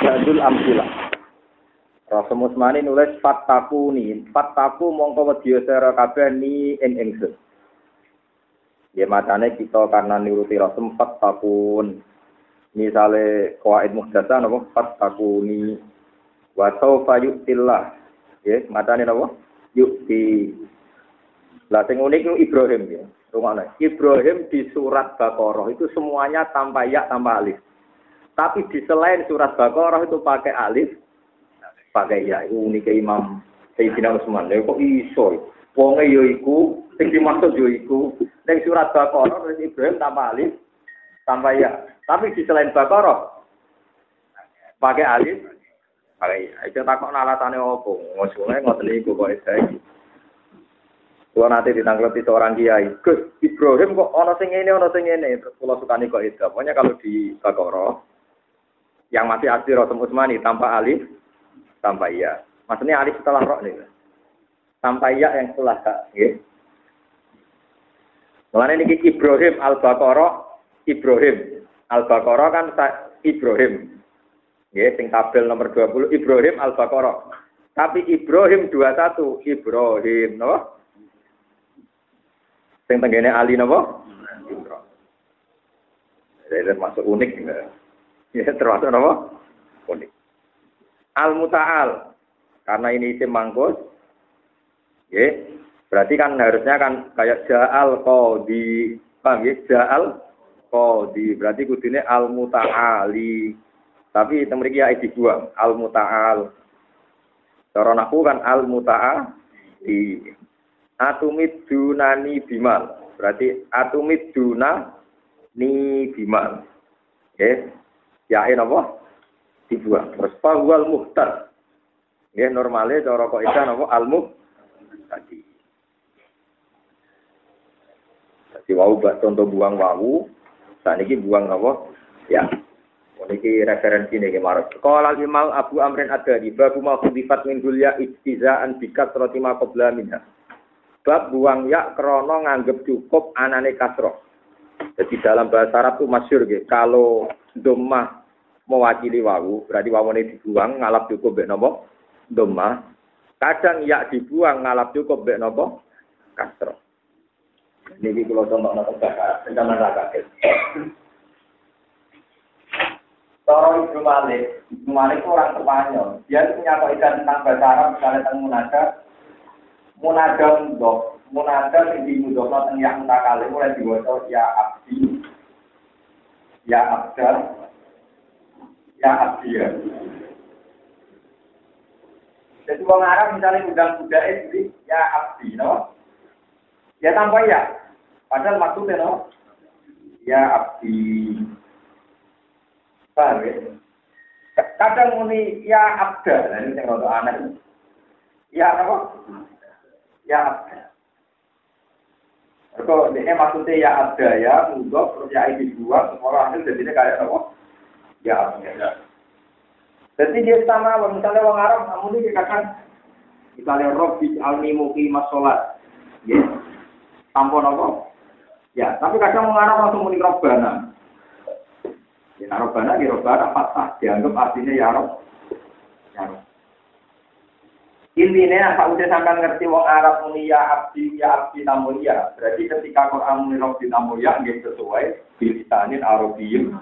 Jadul Amsilah. Rasul Musmani nulis fattaku ni, fattaku mongko wedya sira kabeh ni ing ingsun. Ya matane kita karena nuruti Rasul fattakun. Misale qawaid muhdasa napa fattakuni wa sawfa yu'tillah. Ya, matane napa? Yu'ti. Lah sing unik itu Ibrahim ya. Rungokno. Ibrahim di surat Baqarah itu semuanya tanpa ya tanpa alif. Tapi di selain surat Baqarah itu pakai alif, pakai ya. Itu unik Imam Sayyidina Utsman. Lha kok iso? Wonge yo iku, sing dimaksud yo iku. Ning surat Baqarah Ibrahim tanpa alif, tanpa ya. Tapi di selain Baqarah pakai alif, pakai ya. Itu takok alasane opo? Ngosone ngoten niku kok iki. Kalau nanti ditanggapi seorang kiai, Gus Ibrahim kok ono sing ini, ono sing ini, terus pulau sukani kok itu. Pokoknya kalau di Bakoro, yang masih asli Rasul Utsmani tanpa alif, tanpa iya. Maksudnya alif setelah roh nih. Tanpa iya yang setelah kak. Ya. Mulanya ini Ibrahim al Bakoro, Ibrahim al Bakoro kan Ibrahim. Ya, sing tabel nomor 20 Ibrahim al Bakoro. Tapi Ibrahim 21 Ibrahim, no? Sing tenggene Ali napa? Jadi termasuk unik ya termasuk napa? Unik. Al mutaal karena ini isim mangkus. Ya, berarti kan harusnya kan kayak ja'al qadi. Paham ya? Ja'al qadi. Berarti kudune al mutaali. Tapi temriki ya dibuang al mutaal. Cara naku kan al mutaali. atumid dunani bimal. Berarti atumid duna ni bimal. Ya ini apa? Dibuang. Terus pahwal muhtar. Ya normalnya cara kok itu apa? Al tadi. Jadi wau contoh buang wau. Saat ini buang apa? Ya. Ini referensi nih kemarin. Kalau Imam Abu Amrin ada di babu mau khudifat min dulya istizaan bikat roti ma qabla minha. Bab buang ya krono nganggep cukup anane kasroh. Jadi dalam bahasa Arab itu masyur gitu. Kalau domah mewakili wawu, berarti wawu ini dibuang ngalap cukup bek nopo domah. Kadang ya dibuang ngalap cukup bek nopo kasroh. Ini kalau contoh nopo bahasa, rencana kaget. Toro Ibnu Malik, Ibnu Malik orang Spanyol. Dia punya kaidah tentang bahasa Arab, misalnya tentang munada, munada mudok, munada sing dimudok teng yang mutakale mulai diwaca ya abdi, ya abdal, ya abdiya. Jadi wong Arab misalnya undang budaya jadi ya abdi, no? Ya tanpa ya. Padahal maksudnya no, ya abdi. Paham ya? Kadang muni ya abda, nah ini yang rada aneh. Ya apa? Ya abda. Kalau ini maksudnya ya abda ya, mudok, terus ya ini dua, semua hasil jadinya kayak apa? Ya abda. Jadi dia sama, misalnya orang Arab, namun ini dikatakan, misalnya Robi almi muki masolat, ya, tampon apa? Ya, tapi kadang orang Arab langsung muni Robbana. Ya, Robbana, ya Robbana, patah, dianggap artinya ya Rob. Ya Rob. Intinya apa udah sampai ngerti wong Arab muni ya abdi ya abdi namun ya. Berarti ketika Quran muni Robbi namun ya, dia sesuai bilisanin Arabiyyun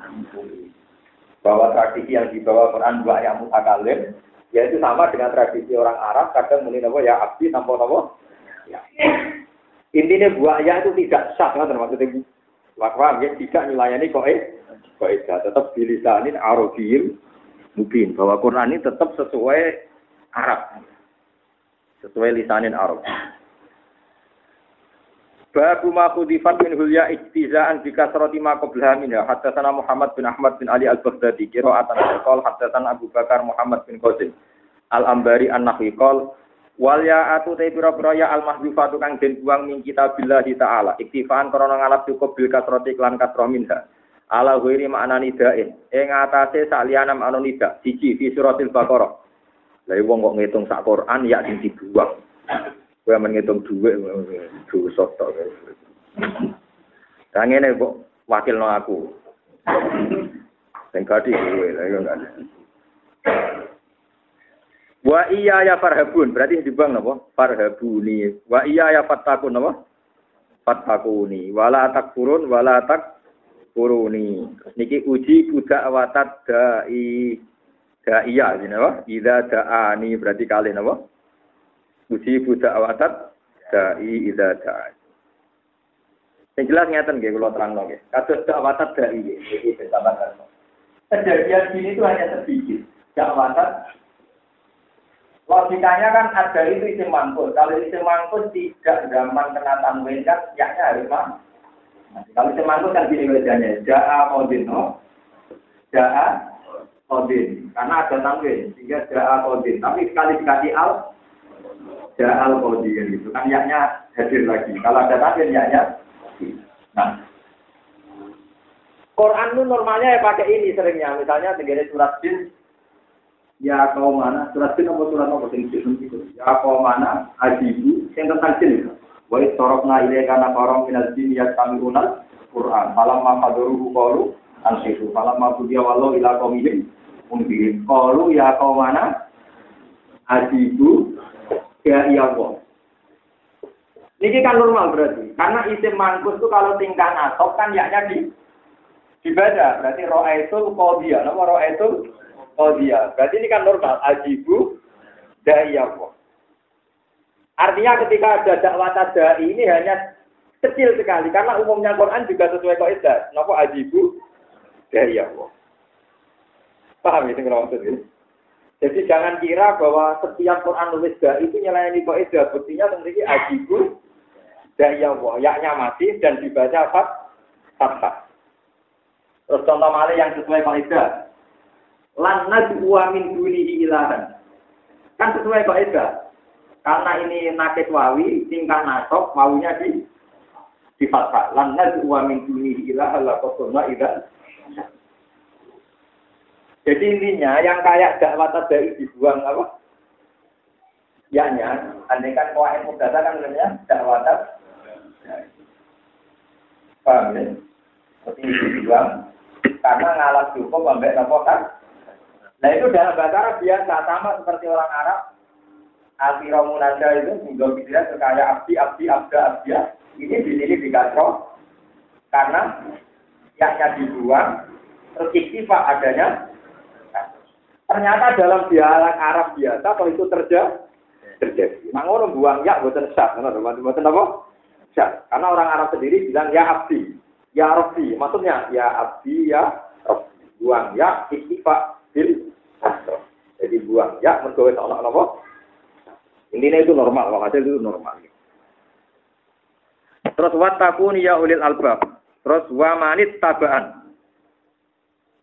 bahwa tradisi yang dibawa Quran dua yang mutakalim yaitu sama dengan tradisi orang Arab kadang muni napa ya abdi tanpa napa. Ya. Intinya buaya itu tidak sah kan maksudnya. Wakwa ya tidak melayani kok eh kok tetap bilisanin Arabiyyun mungkin bahwa Quran ini tetap sesuai Arab. Sesuai lisanin Arab Babu ma khudifat min hulya ijtizaan bi kasrati ma qablaha Muhammad bin Ahmad bin Ali Al-Baghdadi qira'atan qol haddatsana Abu Bakar Muhammad bin Qasim Al-Ambari An-Nahwi qol. Wal ya'atu ta pira-pira ya al-mahdhufatu kang den buang min kitabillah taala. Iktifaan krana ngalap cukup bil kasrati lan kasra minha. Ala ghairi makna nidain. Ing atase saliyana makna nida siji fi suratil baqarah. Wong kok ngitung sak Quran ya sing dibuang Gue menghitung duit, dosa tok. Kang ini kok wakil no aku. Sing gadi gue, lah yo enggak. Wa iya ya farhabun, berarti dibang napa? Farhabuni. Wa iya ya fattakun napa? Fattakuni. Wala takfurun wala takfuruni. Niki uji budak watat dai da'iya ini apa? Ida da'ani berarti kali apa? Uji budak watat da'i ida da'ani. Yang jelas ngeten nggih kula terangno nggih. Kados dakwatat da'i iki bersama Kejadian sini itu hanya sedikit. Dakwatat Logikanya kan ada itu mangkut. Kalau isim mangkut tidak zaman kena tanwin kan, yaknya harus mah. Kalau isim mangkut kan gini wajahnya. Ja'a kodin, no? Ja'a kodin. Karena ada tanwin, sehingga ja'a kodin. Tapi sekali dikasih al, ja'a al kodin. Gitu. Kan yaknya hadir lagi. Kalau ada tanwin, yaknya. Nah, Quran itu normalnya ya pakai ini seringnya. Misalnya tinggal surat jin, ya kau mana? Surat jin apa surat apa? Sing itu. Ya kau mana? Ajibu. Yang tentang jin itu. Wa sorokna ile kana korong minal jin ya kami unal Quran malam ma kadoru qalu ansifu malam ma dia walau ila qaumihim unbirin qalu ya kau mana? Ajibu ya iya kok ini kan normal berarti karena isim mangkus itu kalau tingkah nasab kan yaknya di dibaca berarti roa itu dia nama roa itu Oh dia, berarti ini kan normal. Ajibu da'iyahu. Artinya ketika ada dakwah tadai ini hanya kecil sekali. Karena umumnya Quran juga sesuai kaidah. Napa ajibu da'iyahu. Paham ini kalau maksud ini? Jadi jangan kira bahwa setiap Quran nulis da itu nyelayani kaidah. Buktinya tentunya ajibu da'iyahu. Yaknya masih dan dibaca fat fathah. Terus contoh malih yang sesuai kaidah lan najwa min dunihi ilahan. Kan sesuai kok kaidah. Karena ini nakit wawi, tingkah nasok, wawunya di di fathah. Lan najwa min dunihi ilahan la ida. Jadi intinya yang kayak dakwah dari dibuang apa? Ya nya, andai kan mudata kan namanya dakwah Paham ya? Seperti dibuang karena ngalah cukup sampai nopo kan Nah itu dalam bahasa Arab biasa sama seperti orang Arab. Alfiro munada itu hingga pikiran sekaya abdi, abdi, abda, abdia. Ini di sini dikacau karena yaknya dibuang, terus adanya. Ternyata dalam dialek Arab biasa kalau itu terjadi, terjadi. Mangono buang ya buatan sah, buatan apa? Sah. Karena orang Arab sendiri bilang ya abdi, ya rabbi. Maksudnya ya abdi, ya rabbi. Buang ya iktifa bil jadi buang ya mergo wis ana? Intinya itu normal, hasil itu normal. Terus watakuni ya ulil albab. Terus wamanit tabaan.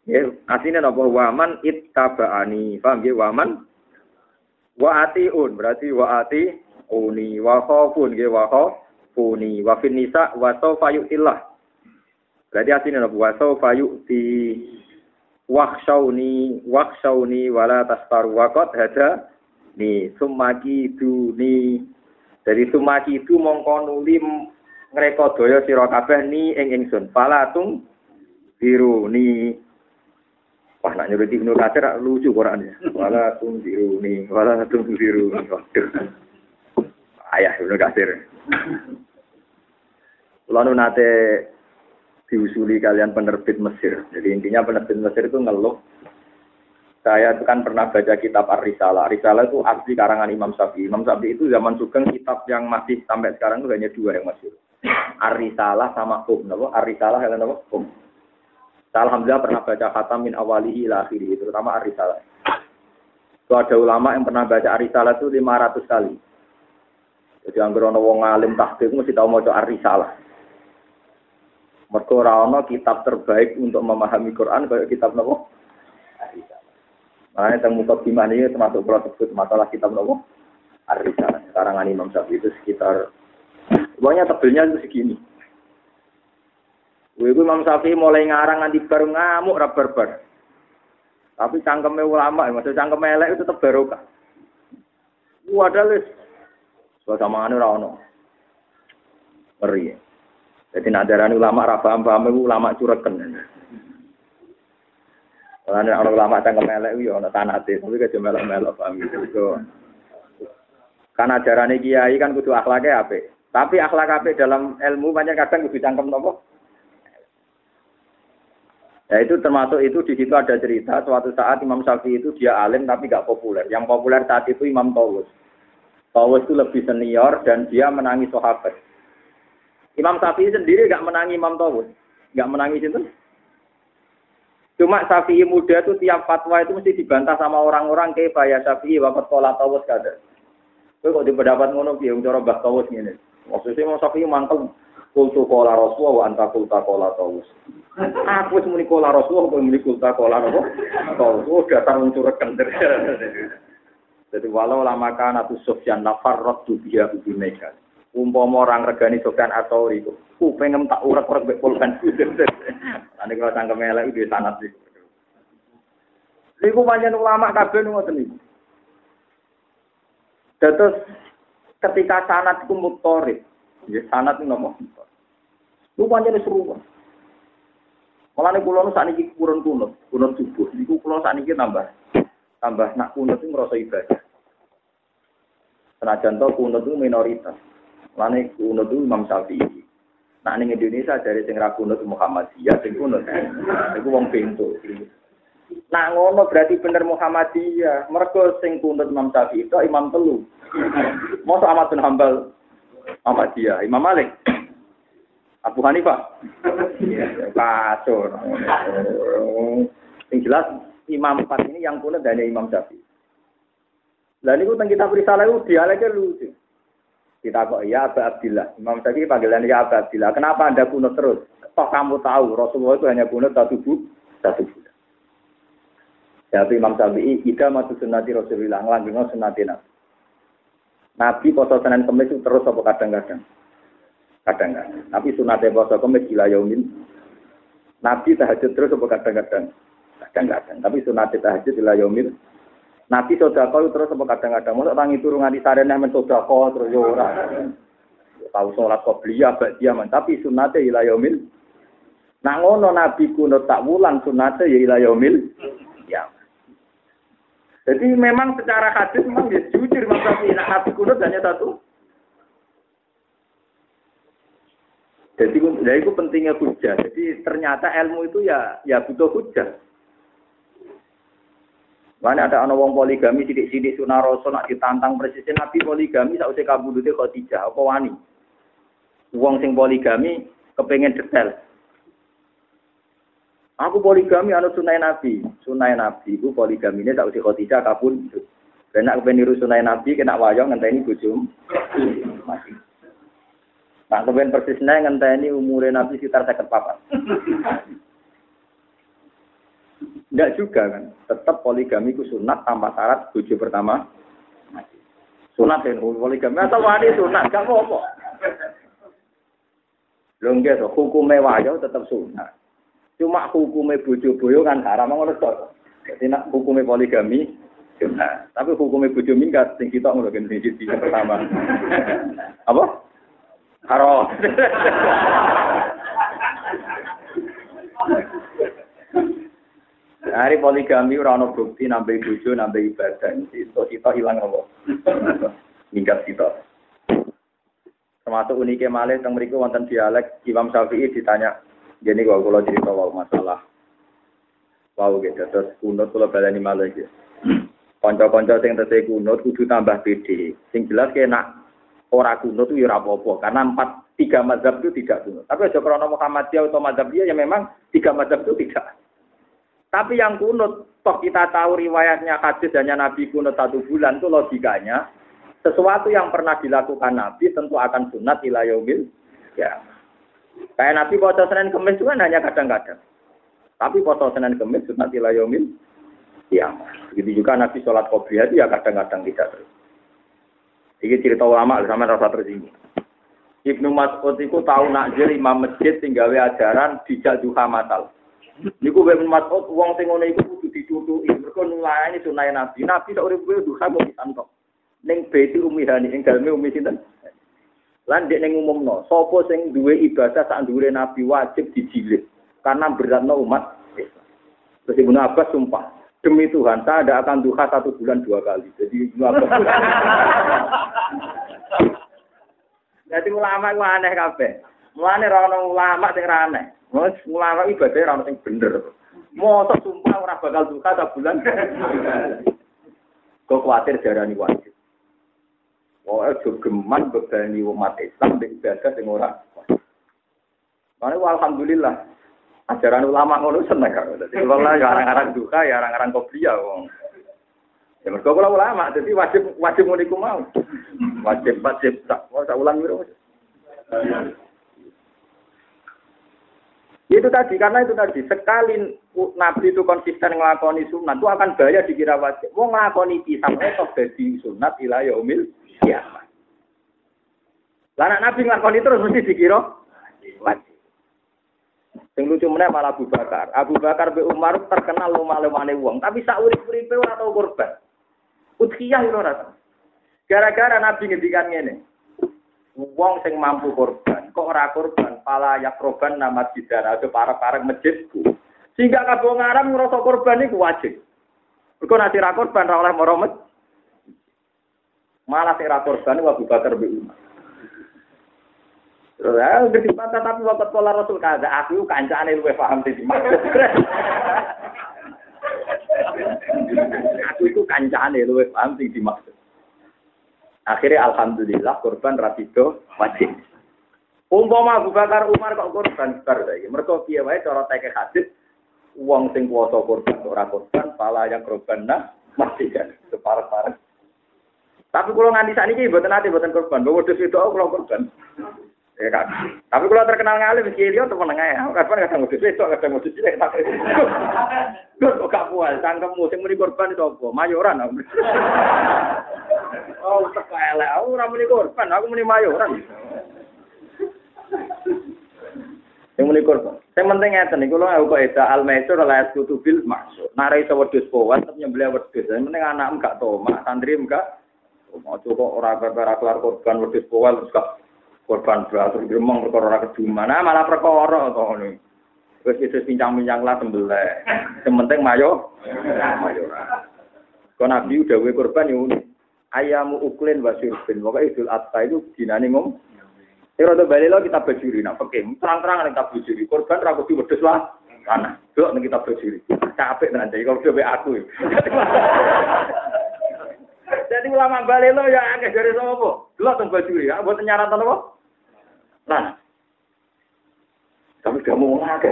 Ya, aslinya napa waman ittaba'ani. Paham ya? Waman? Wa atiun berarti wa ati uni wa khafun nggih wa khafuni wa fin wa sawfa yu'tillah. Berarti aslinya napa wa sawfa yu'ti wakshauni wakshauni wala tastaru wakot hada ni. Sumaki ni. Dari sumaki itu mongko nuli ngreka daya sira kabeh ni ing ingsun. Biru ni Wah, nak nyuruh Ibnu Katsir lucu Quran ya. Wala tung biru ni, wala tung biru ni. Ayah Ibnu Katsir. Lalu nate diusuli kalian penerbit Mesir. Jadi intinya penerbit Mesir itu ngeluh. Saya itu kan pernah baca kitab Ar-Risalah. Ar-Risalah itu asli karangan Imam Syafi'i. Imam Syafi'i itu zaman Sugeng kitab yang masih sampai sekarang itu hanya dua yang masih. Ar-Risalah sama Hum. Ar-Risalah yang apa? Hum. Saya Alhamdulillah pernah baca khatam min awalihi ila akhiri, terutama Ar-Risalah. Itu ada ulama yang pernah baca Ar-Risalah itu 500 kali. Jadi anggar wong alim tahqiq mesti tahu mau Ar-Risalah. Mergo ora ana kitab terbaik untuk memahami Quran kayak kitab nopo? Nah, yang muka gimana ini termasuk kalau sebut masalah kitab nopo? Ar-Risalah. Sekarang Imam Syafi'i itu sekitar pokoknya tebelnya itu segini. Gue Imam Syafi'i mulai ngarang nanti baru ngamuk rabar-bar. Tapi cangkeme ulama, maksud cangkem elek itu tetap barokah. Wadah les. Suasana anu ra ono. Ngeri. Ya. Jadi nadaran ulama ra paham-paham ulama cureken. Karena orang lama cangkem elek yo ana sanate, tapi kejo melok-melok paham gitu. Kan ajaran kiai kan kudu akhlaknya apik. Tapi akhlak apik dalam ilmu banyak kadang kudu cangkem nopo? Ya itu termasuk itu di situ ada cerita suatu saat Imam Syafi'i itu dia alim tapi gak populer. Yang populer saat itu Imam Tawus. Tawus itu lebih senior dan dia menangi sahabat. Imam Syafi'i sendiri gak menangi Imam Tawus. Gak menangi itu. Cuma Syafi'i muda itu tiap fatwa itu mesti dibantah sama orang-orang kayak ya Syafi'i wakat kola Tawus kada. Kok di pendapat ngono ki cara Mbah Tawus ngene. Maksudnya Imam Syafi'i mangkel kultu kola Rasulullah wa anta kulta kola Tawus. Aku wis muni kola Rasulullah kok muni kulta kola apa? Tawus. Oh dasar unsur kender. Jadi walau lama kana tu Sufyan nafar rotu biya ubi mega. Umpama orang regani Sufyan atau itu, ku pengen tak urak-urak mbek pulpen. Ane kalau cangkem elek itu sanat iki. Iku pancen ulama kabeh ngoten niku. Terus ketika sanat itu mutorib, ya sanat itu nomor Lu pancen seru. Malah nih kulo saat ini kurun kunut, kunut subuh. Niku kulo saat ini tambah, tambah nak kunut itu merasa ibadah. Senajan to kunut itu minoritas. Malah nih kunut itu Imam Syafi'i. Nah ning Indonesia dari sing ra kunut Muhammadiyah, sing kunut iku wong pintu. Nah ngono berarti bener Muhammadiyah. Mergo sing kunut Imam Syafi'i itu imam telu. Mosok Ahmad bin Hambal Muhammadiyah, Imam Malik. Abu Hanifah. Kacau. Yang jelas Imam empat ini yang kunut dari Imam Syafi'i. Dan itu tentang kita berisalah itu dialeknya lucu. Kita kok ya Abu Abdillah. Imam Syafi'i panggilan ya Abu Abdillah. Kenapa anda kunut terus? Toh kamu tahu Rasulullah itu hanya kunut satu bu, satu bulan. Jadi Imam Syafi'i, ida matu sunnati Rasulullah, ngelanggeng sunnati Nabi. Nabi poso Senin Kemis itu terus apa kadang-kadang? Kadang-kadang. Tapi sunatnya poso Kemis gila yaumin. Nabi tahajud terus apa kadang-kadang? Kadang-kadang. Tapi sunatnya tahajud gila yaumin. Nabi sodako terus apa kadang-kadang. Masa orang itu rungan di sarena men sodako terus ya ora. Tahu sholat qobliyah bak dia tapi sunatnya ila yaumil. Nah ngono Nabi kuno tak wulan sunatnya ya ila yaumil. Jadi memang secara hadis memang dia jujur Syafi'i nah, Nabi kuno hanya satu. Jadi ya itu pentingnya hujah. Jadi ternyata ilmu itu ya ya butuh hujah. Mana ada anak wong poligami sidik-sidik sunah rasul nak ditantang presiden Nabi poligami sausé kabudute Khadijah apa wani. Wong sing poligami kepengen detail. Aku poligami anu sunai Nabi. Sunai Nabi itu poligami ini tak usah Khadijah kabun. Karena aku niru sunai Nabi kena wayang ngenteni bojom. Masih. Nah, kemudian persisnya ngenteni umurnya Nabi sekitar saya papat. Enggak juga kan. Tetap poligami ku sunat tanpa syarat bojo pertama. Sunat ya, poligami atau wani sunat, gak apa-apa. Lho hukume wayo tetap sunat. Cuma hukume bojo boyo kan haram ngono to. Jadi nak hukume poligami sunat. Tapi hukume bojo minggat sing kita ngono kan sing pertama. Apa? Haram. Hari poligami ora ana bukti nambah bojo nambah ibadah. Itu kita hilang apa? Minggat kita. Termasuk uniknya malih teng mriku wonten dialek Imam Syafi'i ditanya, jadi kalau kalau cerita wow masalah wow gitu terus kunut kalau balani malih gitu. Konco-konco sing tesih kunut kudu tambah pede. Sing jelas kena ora kunut itu ya apa-apa karena empat tiga mazhab itu tidak kunut. Tapi aja karena Muhammadiyah atau mazhab dia ya memang tiga mazhab itu tidak. Tapi yang kunut, toh kita tahu riwayatnya hadis hanya Nabi kunut satu bulan itu logikanya sesuatu yang pernah dilakukan Nabi tentu akan sunat ilayomil ya. Kayak Nabi puasa Senin Kemis itu kan hanya kadang-kadang. Tapi puasa Senin Kemis sunat ilayomil ya. Begitu juga Nabi sholat qobliyah itu ya kadang-kadang tidak terus. Ini cerita ulama sama rasa tersinggung. Ibnu Mas'ud itu tahu nakjir imam masjid tinggal ajaran dijak duha matal. Niku Ibnu Mas'ud wong sing ngene iku kudu ditutuki. Mergo nulayani sunah Nabi. Nabi sak urip kuwi duha kok pisan kok. Ning beti umihani ing daleme umi sinten? Lan dek ning umumno, sapa sing duwe ibadah sak dhuwure Nabi wajib dijilid karena beratno umat Islam. Terus Ibnu Abbas sumpah, demi Tuhan saya tidak akan duha satu bulan dua kali. Jadi Ibnu Abbas. Jadi ulama itu aneh kabeh. Mulane ra ono ulama sing ra aneh. Wes ulama ibadah ra ono sing bener. Mosok sumpah ora bakal duha satu bulan. Kok khawatir jarani wajib. Oh, aja geman bebani umat Islam di ibadah sing ora. Mana alhamdulillah. Ajaran ulama ngono seneng kok. Dadi kula ya arang-arang duka ya arang-arang kopiah wong. Ya mergo kula ulama, jadi wajib wajib iku mau. Wajib wajib tak mau tak ulang wiro. Itu tadi, karena itu tadi, sekali Nabi itu konsisten ngelakoni sunat, itu akan bahaya dikira wajib. Mau ngelakoni pisang, itu jadi sunat ilayah umil kiamat. Lah Nabi nglakoni terus mesti dikira wajib. Sing lucu meneh malah Abu Bakar. Abu Bakar be Umar terkenal lumah-lumane wong, tapi sak urip-uripe ora tau korban. Udhiyah ora Gara-gara Nabi ngendikan ngene. Wong sing mampu korban, kok ora korban, pala yak korban nama bidara ada para-para masjidku. Sehingga kabeh ngaram ngrasa korban iku wajib. Mergo nek ora korban ora oleh maro Malah sing ra korban Abu Bakar Umar. Ya ngerti patah tapi waktu pola Rasul kada aku kancane luwe paham sih maksud. aku itu kancane luwe paham sing dimaksud. Akhirnya alhamdulillah korban rapido wajib. Umpama Abu Bakar Umar kok korban bar saiki. Mergo piye wae cara teke hadis wong sing kuwasa korban ora korban pala yang korban nah mati kan separah-parah. Tapi kalau nganti saat ini buatan nanti buatan korban, bawa dus itu kalau korban. Ya kan. Tapi kalau terkenal ngalim kiri itu menengah ya. Kapan kadang modus itu, kadang modus itu. Gue kok gak puas, cangkemmu sing muni korban itu apa? Mayoran. Oh, teka elek. Aku ora muni korban, aku muni mayoran. Yang muni korban. Yang penting ngeten niku lho aku kok eda al-maisur la kutubil maksud. Nara iso wedhus powan tapi nyembelih wedhus. Penting anak enggak toma, santri enggak Mau kok ora perkara kelar korban wedhus powel terus gak korban beratur gremeng perkara ora keduman. Nah, malah perkara to ngono. Wis itu pincang-pincang lah sembelih. Yang penting mayo mayo ora. Kau nabi udah gue korban ya unik. Ayamu uklin wa syurbin. Pokoknya idul adha itu dinani ngom. Ini rada balik lo kita bajuri. Nah, oke. Terang-terang kita bajuri. Korban ragu di wedus lah. Tanah. Dok, kita bajuri. Capek nanti. Kalau udah aku. jadi ulama balik lo ya agak dari sama apa? Lo tuh baju ya, buat nyarat apa? Nah, tapi kamu mau ngake?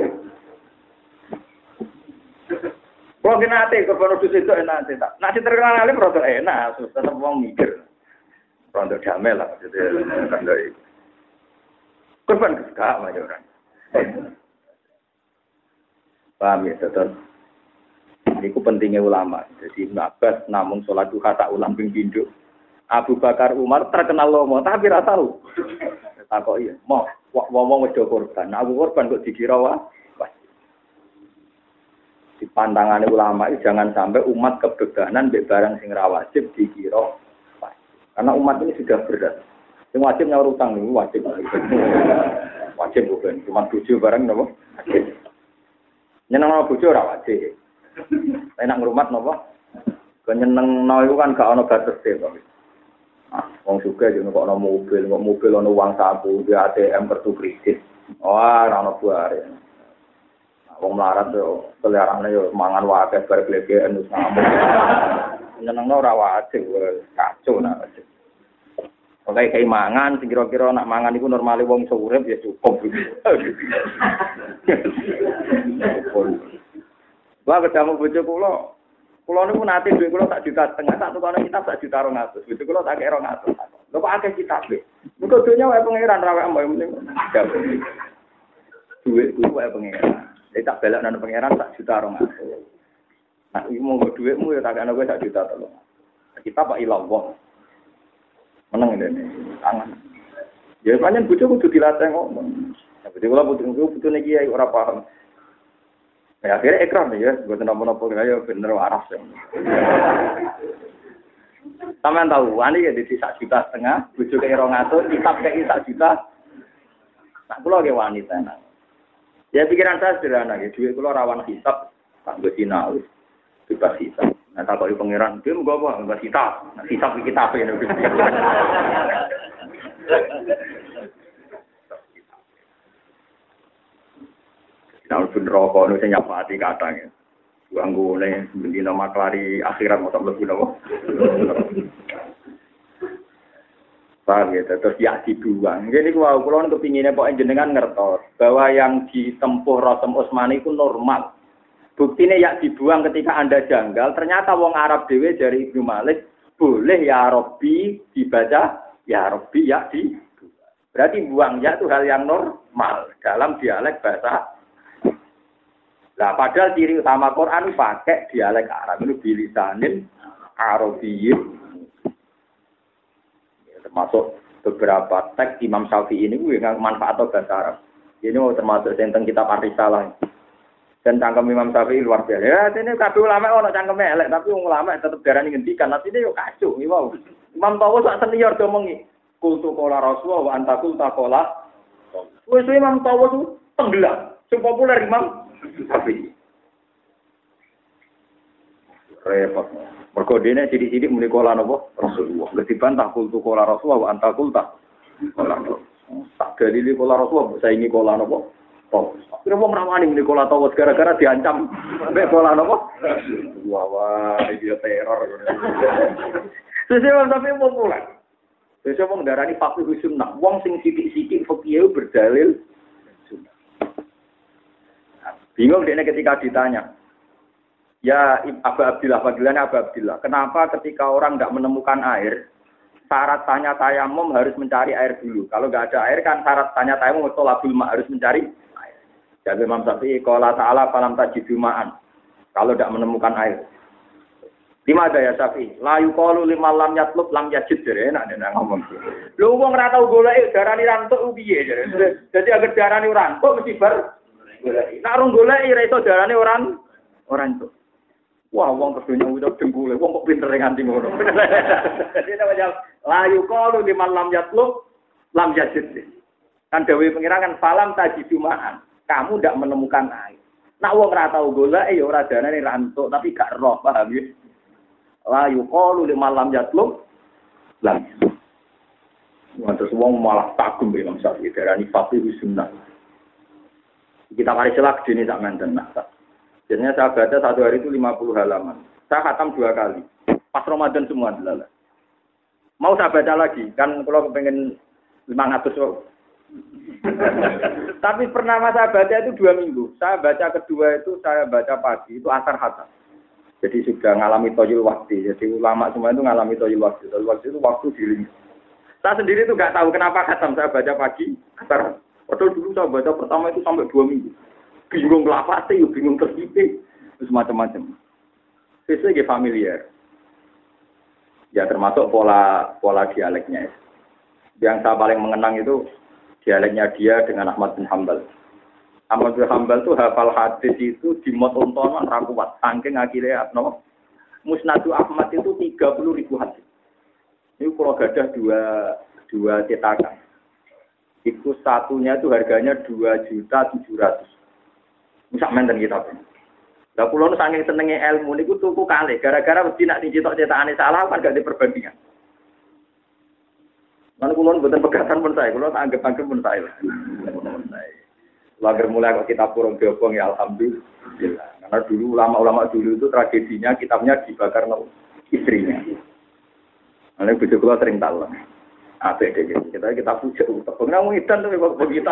Kalau kena hati, kalau baru itu enak hati. Nah, si terkenal alim, rasa enak, susah tetap mau mikir. Rondo damai lah, jadi rondo itu. Kurban kesukaan, maju orang. Paham ya, tetap. Ini pentingnya ulama. Jadi Ibn Abbas namun sholat duha tak ulang ping. Abu Bakar Umar terkenal lomo, tapi rasa tahu. Tak kok iya, mau wong wedo korban. Nah, Abu korban kok dikira wah. Di pandangan ulama itu jangan sampai umat kebebanan be barang sing wajib dikira Karena umat ini sudah berat. Yang wajib nyaur utang ini wajib. wajib bukan. Cuma tujuh barang nopo. Nyenang bojo ora wajib. Enak ngrumat napa? Kenyeneng no iku kan gak ana batas Pak. Ah, wong suka yo kok ana mobil, kok mobil ana uang saku, di ATM kartu kredit. Wah, ora ana buare. Wong melarat yo selerane yo mangan wae bar glegeken wis ngamuk. Nyenengno ora wajib, kacau nak wajib. Oke, kayak mangan, kira-kira nak mangan itu normalnya wong seurep ya cukup. Wah ketemu bojo kula. Kula niku nate duit kula tak juta setengah, tak tukane kita tak juta 200. Bojo kula tak kira 200. Lho kok akeh kita be. Muga dunya wae pangeran ra wae mbok mending. Duit kuwi wae pangeran. Tak belak nang pangeran tak juta 200. Nah, iki monggo duitmu ya tak ana kowe tak juta tolong. Kita pak ilallah. Meneng ini, tangan. Ya pancen bojo kudu dilatih ngomong. Kula butuh butuh niki ora paham. Ya akhirnya ekran ya, gue nopo-nopo ya bener waras ya. Sampeyan tahu, wani ya di sak juta setengah, bujuk ke rong atus, kitab kayak sak juta. Nah, kulo ge wanita nah. Ya pikiran saya sederhana ya, duit kulo rawan hisap, tak gue sinau bebas hisab. Nah tak kali pangeran, dia mau apa? Bebas. Nah hisab kita apa ini? Nah, pun rokok nu sing nyapati kadang beli nama kelari akhirat mau tak lebih nama. Paham ya, terus ya dibuang. Jadi kalau kulon kepinginnya pokoknya jenengan ngertos bahwa yang ditempuh Rasul Utsmani itu normal. Buktinya ya dibuang ketika anda janggal. Ternyata wong Arab dewe dari Ibnu Malik boleh ya Robbi dibaca ya Robbi ya di. Berarti buang ya itu hal yang normal dalam dialek bahasa. Nah, padahal ciri utama Quran pakai dialek Arab itu bilisanin Arabiyyin termasuk beberapa teks Imam Syafi'i ini gue nggak manfaat atau bahasa Arab. Ini termasuk tentang kitab Arisalah. Dan cangkem Imam Syafi'i luar biasa. Ya, ini kabeh ulama ono cangkeme elek, tapi ulama tetap darani ngendikan. Nanti dia yo kacau, wow. Imam Tawo sak senior do mengi. Kultu kola Rasulullah wa anta kulta kola. Wis Imam Tawo tuh tenggelam. Sing populer Imam Syafi'i. Repot. Mergo dene sidik-sidik muni napa? Rasulullah. Wis dibantah kultu kola Rasulullah wa anta kulta. Kola Tak dalili kola Rasulullah, saya ini kola napa? Oh, kira wong ramani muni kola tawas gara-gara diancam mbek kola napa? Wah, wah, dia teror. Sesuk tapi populer. Sesuk wong darani fakih sunnah. Wong sing sidik-sidik fakih berdalil. Bingung dia ketika ditanya, Ya Abu Abdillah, panggilannya Abu Abdillah. Kenapa ketika orang nggak menemukan air, syarat tanya tayamum harus mencari air dulu. Kalau nggak ada air kan syarat tanya tayamum tolabul ma harus mencari air. Jadi Imam Syafi'i kalau Ta'ala falam tajidumaan. Kalau tidak menemukan air. Lima ada ya Syafi'i. Layu kalu lima lam yatlub lam yajid. Jadi enak dia ngomong. Lu wong ora tau golek darani rantuk piye jadi. Jadi agar darani rantuk mesti bar golek. Nak rung golek ora iso darani orang orang itu. Wah, wong kedunya udah dengkule, wong kok pinter nganti ngono. Jadi namanya layu kalu di malam yatlub lam yajid. Kan dewi pengirangan falam tajidumaan. Kamu tidak menemukan air. Nak wong ora tau golek ya ora darane rantuk tapi gak roh, paham ya? Layu kalu di malam yatlub lam Wah, terus wong malah kagum Imam Syafi'i darani faqih sunnah. Kita mari celak dini tak ngenten nak. Jadinya saya baca satu hari itu 50 halaman. Saya khatam dua kali. Pas Ramadan semua adalah. Mau saya baca lagi, kan kalau pengen 500 oh. Tapi pernah saya baca itu dua minggu. Saya baca kedua itu saya baca pagi, itu asar khatam. Jadi sudah ngalami toyul waktu. Jadi ulama semua itu ngalami toyul waktu. Toyul waktu itu waktu diri. Saya sendiri itu nggak tahu kenapa khatam. Saya baca pagi, asar. Padahal dulu saya baca pertama itu sampai dua minggu bingung sih, bingung tersipi, terus macam-macam. Itu lagi familiar. Ya termasuk pola pola dialeknya. Yang saya paling mengenang itu dialeknya dia dengan Ahmad bin Hambal. Ahmad bin Hambal tuh hafal hadis itu di motontonan rakuat. Saking akhirnya no, Musnadu Ahmad itu 30 ribu hadis. Ini kalau gadah dua dua cetakan. Itu satunya itu harganya dua juta tujuh ratus. Sak menten kita. Lah kula nu saking senenge ilmu niku tuku kalih gara-gara mesti nak dicetok cetakane salah kan gak diperbandingan. Mana kula mboten pegatan pun saya, kula anggap anggap pun saya. Lager mulai kok kita purung diobong ya alhamdulillah. Karena dulu ulama-ulama dulu itu tragedinya kitabnya dibakar no istrinya. Lalu bujuk kula sering tahu. Apa deh kita kita puja, tepung namun itu tuh begitu.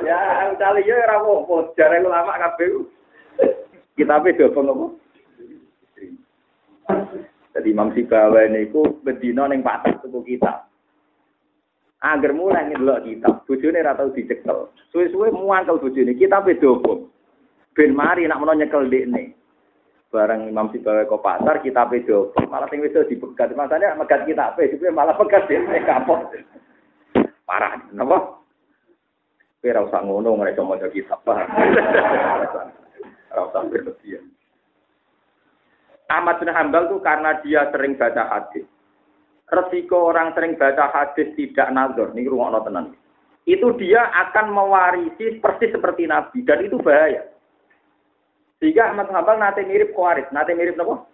Ya, kali ya ora apa-apa, jare ulama kabeh. Kitabe dobong apa? Jadi Imam Sibawa niku bedino ning pasar tuku kitab. Agar mulai ndelok kitab, bojone ora tau dicekel. Suwe-suwe muangkel bojone, kitabe dobong. Ben mari nak menawa nyekel dekne. Barang Imam Sibawa ke pasar, kitabe dobong. Malah sing wis dipegat, masane megat kitabe, malah pegat dekne kapok. Parah, napa? Kowe ora usah ngono ora iso maca kitab, paham? Berlebihan. Ahmad bin Hambal tuh karena dia sering baca hadis. Resiko orang sering baca hadis tidak nazar, nih rumah tenan. Itu dia akan mewarisi persis seperti Nabi dan itu bahaya. Sehingga Ahmad Hambal nanti mirip Khawarij, nanti mirip apa?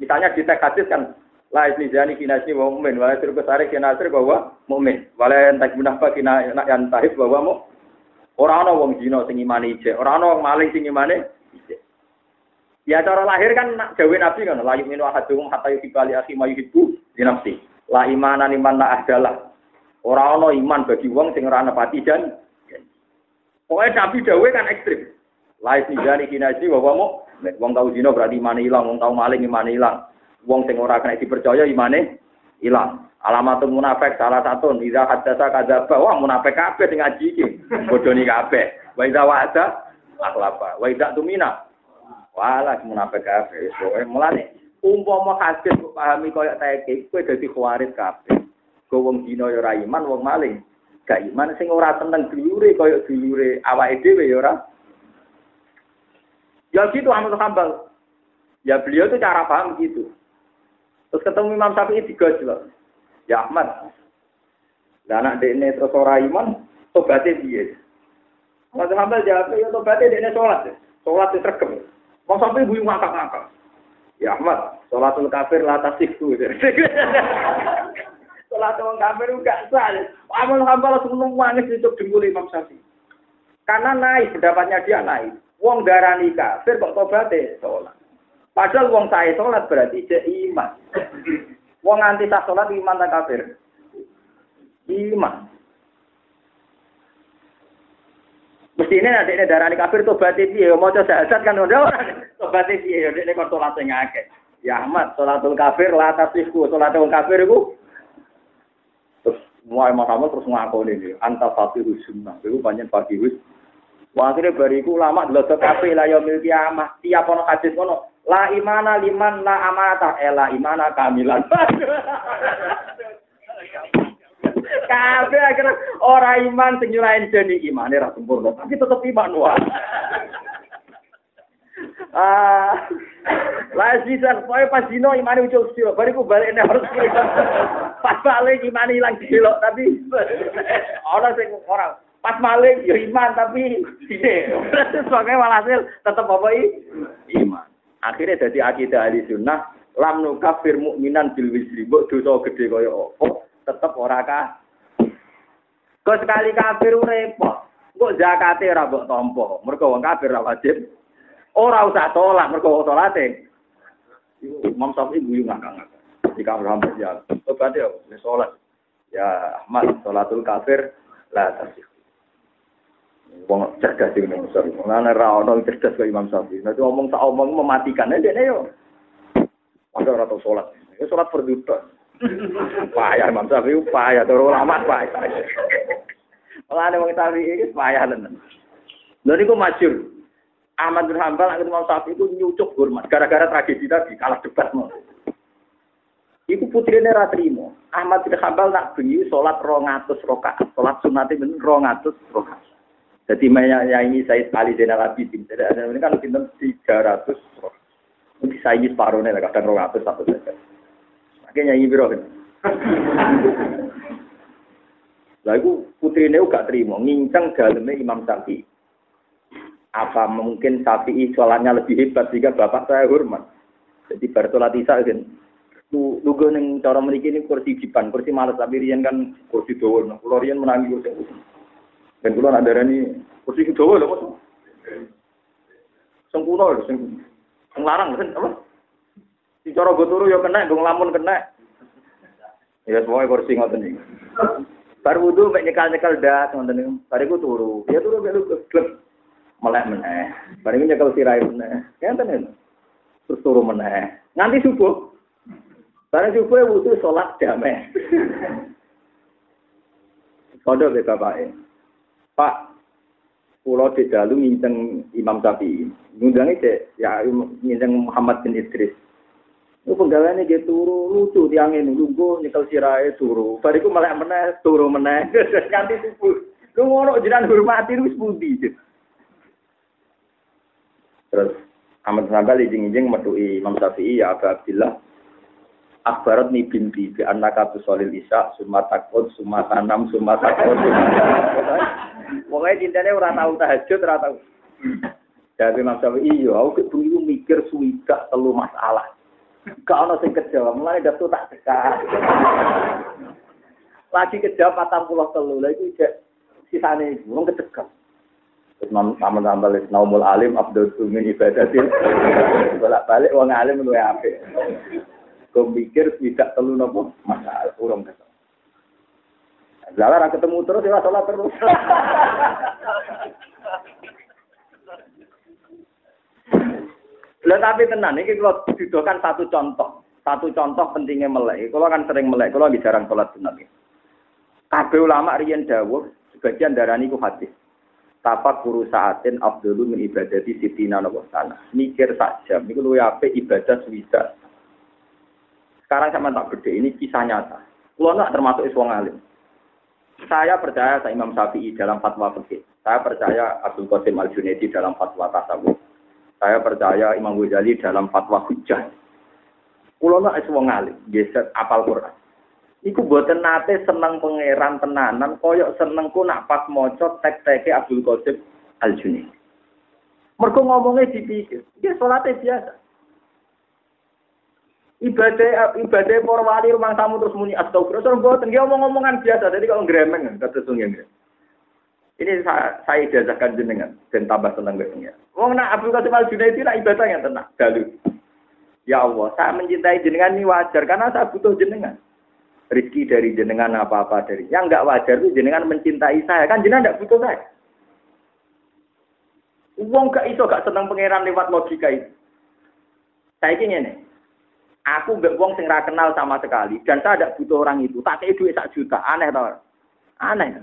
Misalnya di teks hadis kan La isnizani kinasni wa mu'min, wa yasir kesari kinasir bahwa mu'min. Wala yang tak munafak kina yang tahib bahwa mu. Orang ana wong zina sing imane ijek, ora ana wong maling sing imane ijek. Ya cara lahir kan gawe Nabi kan, la yu'minu ahadukum hatta yuhibbali akhi ma yuhibbu di nafsi. La imanan iman la ahdalah. Ora ana iman bagi wong sing ora nepati jan. Pokoknya Nabi dawe kan ekstrim. La isnizani kinasni bahwa mu. Wong tau zina berarti imane ilang, wong tau maling imane ilang. Wong sing ora kena dipercaya imane ilang. Alamatul munafik salah satu idza hadatsa kadzaba wah munafik kabeh sing ngaji iki. Bodoni kabeh. Wa idza wa'ada akhlafa. Wa idza tumina wala munafik kabeh. Pokoke mulane umpama hadis kok pahami koyo teke kowe dadi khawarit kabeh. Go wong dina ya ora iman, wong maling gak iman sing ora tenang dulure koyo dulure awake dhewe ya ora. Ya gitu Ahmad Hambal. Ya beliau itu cara paham gitu. Terus ketemu Imam Syafi'i digojlok. Ya Ahmad. Lah anak dekne terus ora iman, tobaté piye? Ahmad Hambal jawab, ya tobaté dekne salat. Salat itu regem. Wong Syafi'i buyu ngakak-ngakak. Ya Ahmad, salatul kafir la tasihku. Salat wong kafir enggak sah. Ahmad Hambal langsung nangis itu dengkul Imam Syafi'i. Karena naik, pendapatnya dia naik. Wong darani kafir kok tobaté salat. Padahal wong sae salat berarti cek iman. Wong anti sah salat iman tak kafir. Iman. Mestine nek nek darani kafir piye ya maca syahadat kan ora tobat piye ya nek kok salat sing akeh. Ya Ahmad salatul kafir la tasihku wong kafir iku terus mulai Muhammad terus ngakoni iki anta fatihu sunnah panjen fatihu Wah, akhirnya bariku lama delok kabeh la yaumil kiamah. Tiap ono hadis ngono, La imana liman la amata, eh la imana kamilan. Kabeh akhirnya ora iman sing nyurain jadi iman ra sempurna, tapi tetep iman wae. Ah, lah sisa pokoke pas dino imane ucul sira, bariku balik nek harus pas balik imane ilang delok tapi ora sing ora pas maling ya iman tapi sebagai walhasil tetap apa iman. Akhirnya jadi akidah ahli sunnah lam nukafir mukminan bil wisri mbok dosa gede kaya apa tetep ora kah? Kok sekali kafir repot? Kok zakate ora mbok tampa. Mergo wong kafir ora wajib. Ora usah tolak mergo salate Imam Syafi'i guyu ngakak-ngakak. Jika Muhammad ya. Obat ya salat ya Ahmad salatul kafir la tasih Wong cerdas iki Imam Syafi'i. Mulane ra ono cerdas kaya Imam Syafi'i. Nek ngomong tak omong mematikan aja dene yo. Ada ora tau salat. Ya salat perduta. Payah Imam Syafi'i payah turu ulama payah. Mulane wong Syafi'i iki payah tenan. Lha niku masyhur. Ahmad bin Hambal nek Imam Syafi'i itu nyucuk hormat gara-gara tragedi tadi kalah debat mau. Iku putrine ra trimo. Ahmad bin Hambal nak bengi salat 200 rakaat. Salat sunate ben 200 rakaat. Jadi ya ini saya sekali Zainal Abidin. Jadi ada ini kan. Mungkin saya ini separuhnya lah kadang roh ratus satu saja. Makanya nyanyi biro kan. Lalu ini gak terima, ngincang dalamnya Imam Syafi'i. Apa mungkin Syafi'i sholatnya lebih hebat jika bapak saya hormat. Jadi bersolat isya kan. Lugu neng cara memiliki ini kursi jipan, kursi malas tapi rian kan kursi. Nah, kalau rian menangi kursi dan kalau ada ini kursi Jawa lho, kok. Sempurna lho, sing larang kan apa? Di cara go turu ya kena, go nglamun kena. Ya semuanya kursi ngoten iki. Bar wudu mek nyekal-nyekal dak ngoten niku. Bariku turu. Ya turu mek lu klep. Melek meneh. Bariku nyekel sirai meneh. Ngenten ya. Terus turu meneh. Nganti subuh. Bareng subuh wudu salat damai. Kodok be bapake. Pak, pulau di dalu nginceng Imam Syafi'i. Ngundangnya cek, ya nginceng Muhammad bin Idris. Itu penggawaannya dia turu, lucu tiang ini, nunggu nyekel sirai turu. Bariku malah meneh, turu meneh, ganti subuh. Lu ngono jiran hormati lu budi. Terus Ahmad Sambal izin-izin metui Imam Syafi'i ya Abu Abdillah akbarat ni binti bi annaka tusolil isya summa takut summa tanam summa takut pokoknya cintanya ora tahu tahajud ora tahu Jadi Syafi'i, iya, aku itu mikir suwika telu masalah. Gak ono sing kejawab, mulai daftar tak dekat. Lagi kejawab patang pulau telu, lagi cek sisane ibu, wong. Terus nama tambah naumul alim abdul min ibadatin. Bolak balik wong alim luwe apik. Kau tidak telu nopo masalah urung kesel. Lala ketemu terus ya salah terus. Lah tapi tenan iki kalau didokan satu contoh. Satu contoh pentingnya melek. Kalau kan sering melek, kalau lagi jarang sholat sunat. Kabeh ulama riyen dawuh sebagian darani ku hadis. Tapak guru saatin abdulu min ibadati sitina nawa sana. Mikir sak jam. Niku luwe apik ibadah swida. Sekarang sama tak gede, ini kisah nyata. Kulo nak termasuk iswong alim. Saya percaya saya Imam Syafi'i dalam fatwa fikih. Saya percaya Abdul Qasim Al Junaidi dalam fatwa tasawuf. Saya percaya Imam Ghazali dalam fatwa hujah. Kulo nak alim, geser apal Quran. Iku buatan nate seneng pangeran tenanan, koyok senengku nak pas moco tek-teke Abdul Qasim Al Junaidi. Mereka ngomongnya dipikir, dia sholatnya biasa. Ibadah ibadah para wali rumah tamu terus muni astagfirullah. Terus buatan dia ngomong-ngomongan biasa. Jadi kalau ngeremeng kata sungguh ini saya, saya ijazahkan jenengan dan tambah senang besoknya. Wong nak Abdul Qasim Al Junaidi nak ibadah yang tenang. Dalu. Ya Allah, saya mencintai jenengan ini wajar karena saya butuh jenengan. Rizki dari jenengan apa-apa dari. Yang enggak wajar itu jenengan mencintai saya. Kan jenengan enggak butuh saya. Wong gak iso gak seneng pangeran lewat logika itu. Saya ingin ini. Aku gak wong sing kenal sama sekali dan saya tidak butuh orang itu. Tak kayak duit sak juta. Aneh tau. Aneh.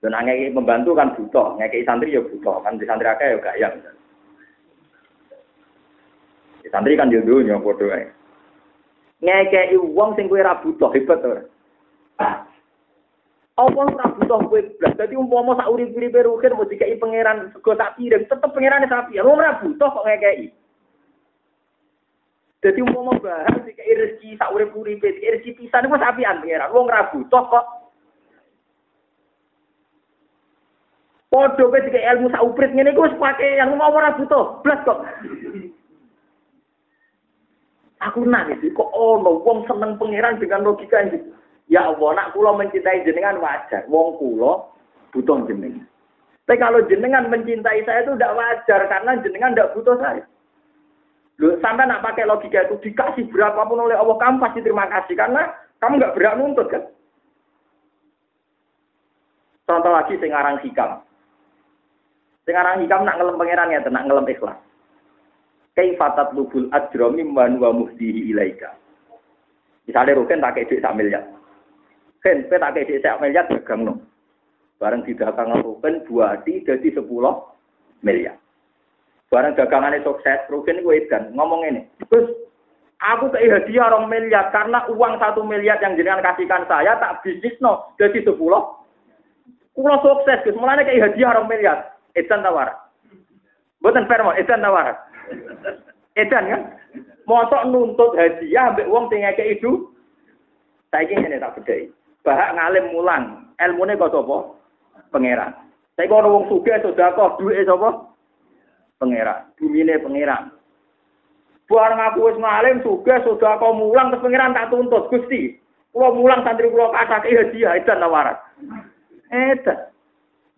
Dan ngekei membantu kan butuh, ngekei santri ya butuh, kan di santri akeh ya gak yang. Santri kan yo dunya padha ae. Ngekei wong sing kowe ora butuh hebat ora. Apa ora butuh kowe blas. Dadi umpama sak urip-uripe rukin mau dikei pangeran sego tak kirim, tetep pangerane sapi. Ora butuh kok ngekei. Jadi umpama bahas dikei rezeki sak urip-uripe, dikei rezeki pisan iku sapian pangeran. Wong ora butuh kok Podo kowe ilmu sak iku wis pake yang mau ora butuh, blas kok. Aku iki kok ono wong seneng pangeran dengan logika ini. Ya Allah, nak kula mencintai jenengan wajar. Wong kula butuh jenengan. Tapi kalau jenengan mencintai saya itu tidak wajar karena jenengan tidak butuh saya. Lu sampai nak pakai logika itu dikasih berapapun oleh Allah kamu pasti terima kasih karena kamu nggak berhak nuntut kan. Contoh lagi sekarang hikam. Sekarang hikam nak ngelem pangeran ya, nak ngelem ikhlas. Kaifatat lubul ajro mimman wa muhdihi ilaika. Misalnya Rukin tak kayak sak miliar. Ken, pe tak kayak sak miliar dagang no. Bareng di dagangan Rukin buati jadi sepuluh miliar. Bareng dagangannya sukses, Rukin gue edan ngomong ini. Terus aku kayak hadiah orang miliar karena uang satu miliar yang jenengan kasihkan saya tak bisnis no jadi sepuluh. Kulo sukses, Gus. Mulane kayak hadiah orang miliar. Edan tawar. Bukan firman, edan tawar. Edan kan? Mosok nuntut hadiah ambek wong sing ngekek itu. Saiki ngene tak bedheki. Bahak ngalim mulang, ilmune kok sapa? Pangeran. Saiki ana wong sugih sedekah duwe sapa? Pangeran. Bumine pangeran. Barang aku wis ngalim sugih sedekah mulang terus pangeran tak tuntut Gusti. Kula mulang santri kula kasake hadiah edan tawaran. Edan.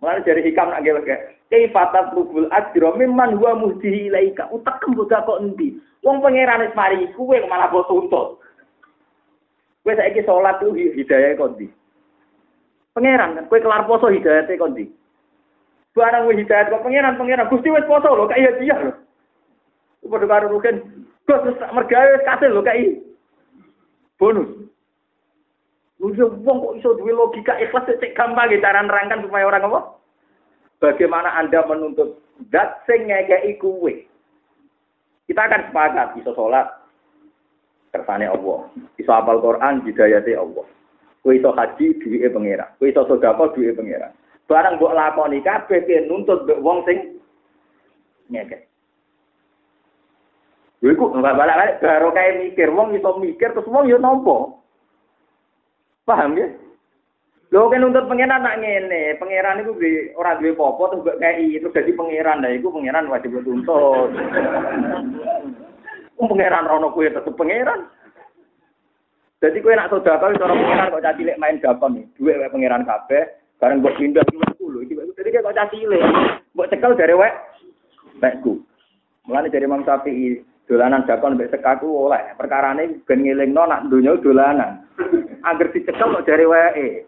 Mulai dari hikam nak gawe Kaifatat lubul ajro mimman huwa muhdihi ilaika. Utak kembuda kok endi? Wong pangeran wis mari kuwe malah kok tuntut. Kowe saiki salat ku hidayah kok ndi? Pangeran kan kowe kelar poso hidayah kok ndi? Barang wis hidayah kok pangeran pangeran Gusti wis poso lho kaya dia lho. Padha karo rugen. Gus mergawe wis kasil lho kai. Bonus. Lu wong kok iso duwe logika ikhlas cek gampang cara nerangkan supaya orang apa? Bagaimana Anda menuntut zat sing ngekeki kuwe? Kita akan sepakat iso salat kersane Allah. Iso apal Quran hidayate Allah. Kowe iso haji duwike pangeran. Kowe iso sedekah duwike pangeran. Barang mbok lakoni kabeh ke nuntut mbek wong sing ngekeki. Lha iku balik-balik baru kayak mikir, wong iso mikir terus wong yo nampa. Paham ya? Lho kan nuntut pangeran nak ngene, pangeran iku di ora duwe apa terus gak kei terus dadi pangeran. Lah iku pangeran wajib tuntut. Wong pangeran rono kuwi tetep pangeran. Jadi kowe nak sedekah cara pangeran kok caci main dakon nih. Duwe wae pangeran kabeh, bareng mbok pindah 10. Iki jadi kok caci cilik. Mbok cekel dari wae wekku. Mulane dari Imam Syafi'i dolanan dakon mbek sekaku oleh. Perkarane ben ngelingno nak donya dolanan. Angger dicekel kok dari wae.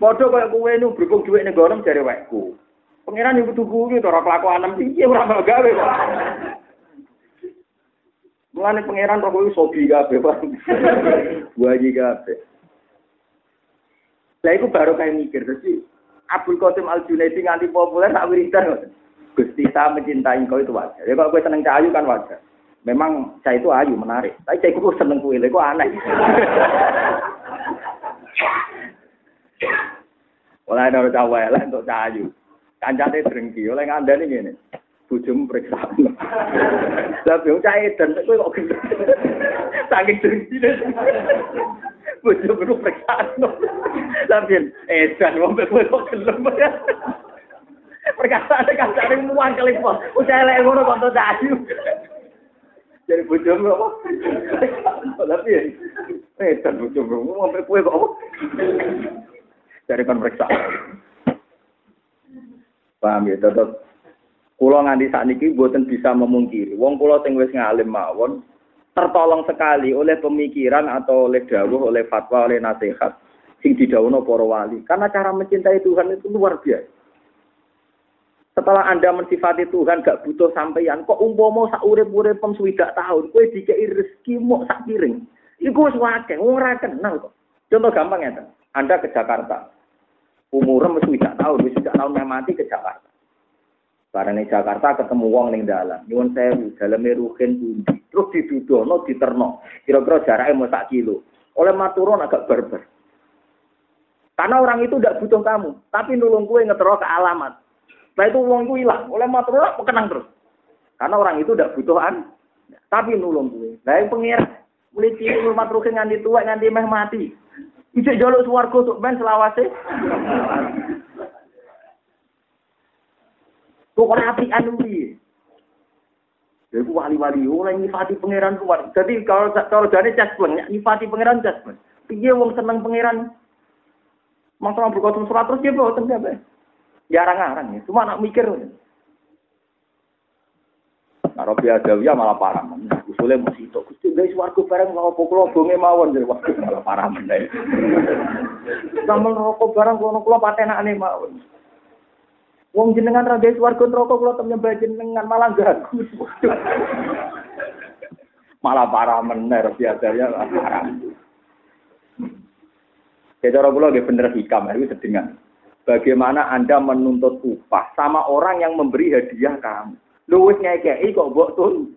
Padha kaya kowe nu berhubung dhuwit ning gono jare wekku. Pangeran iku tuku iki ora kelakuan piye ora gawe kok. Mulane pangeran kok sobi kabeh, Pak. Waji kabeh. Lah iku baru kayak mikir dadi Abdul Qasim Al Junaidi nganti populer tak wiridan. Gusti saya mencintai kau itu wajar. Ya kalau gue seneng cahayu kan wajar. Memang saya itu ayu menarik. Tapi saya itu seneng kue, itu aneh. Oleh ada cawe lah untuk cahayu. Kancane drengki, oleh ngandani ngene. Bojomu periksa. Lah yo cah edan kowe kok gendeng. Saking drengki. Bojomu periksa. Lah pian edan wong kowe kok gelem. Perkasaan kancane muang kali po. Ucap elek ngono kok cahayu. Jadi bojomu apa? Lah pian edan bojomu ngombe kowe kok dari pemeriksaan. Paham ya, tetap Kulo nganti ini buatan bisa memungkiri. Wong kulo sing wis ngalim mawon tertolong sekali oleh pemikiran atau oleh dawuh, oleh fatwa, oleh nasihat sing didhawuhna para wali. Karena cara mencintai Tuhan itu luar biasa. Setelah Anda mensifati Tuhan gak butuh sampeyan, kok umpama sak urip-urip pem swidak tahun, kowe dikei rezeki mok sak piring. Iku wis akeh, ora kenal kok. Contoh gampang ya, Anda ke Jakarta. Umurnya mesti tidak tahu, mesti tidak tahu mati ke Jakarta. Karena di Jakarta ketemu wong ning dalam, nyuwun sewu, dalamnya ruhin bundi, terus didudono, diterno, kira-kira jaraknya mau sak kilo. Oleh maturon agak berber. Karena orang itu tidak butuh kamu, tapi nulung kue ngetero ke alamat. Setelah itu uang itu hilang, oleh maturon kenang terus. Karena orang itu tidak butuhan, tapi nulung kue. Nah yang pengir, mulai cilik rumah ruhin nganti tua, nganti meh mati. Ijek jaluk suwargo untuk ben selawase. Pokoknya api anu piye. Jadi wali-wali oleh nyifati pangeran kuat. Jadi kalau kalau jadi jaspen, nyifati pangeran jaspen. Piye wong seneng pangeran. Masalah berkosong surat terus dia bawa tempat Jarang-jarang ya. Cuma nak mikir. Nah, Robi Adawiyah malah parah. Usulnya masih itu. Gusti guys warga bareng kalau pukul bonge mawon waktu malah parah mendai. Sama rokok bareng kalau kulo patenak nih mawon. Wong jenengan ra guys warga rokok kulo temen nyembah jenengan malah gagu. malah parah meneh Robi Adawiyah parah. Ya cara kula nggih bener hikam itu sedengan. Bagaimana Anda menuntut upah sama orang yang memberi hadiah kamu? Lu wis ngekeki kok mbok tun.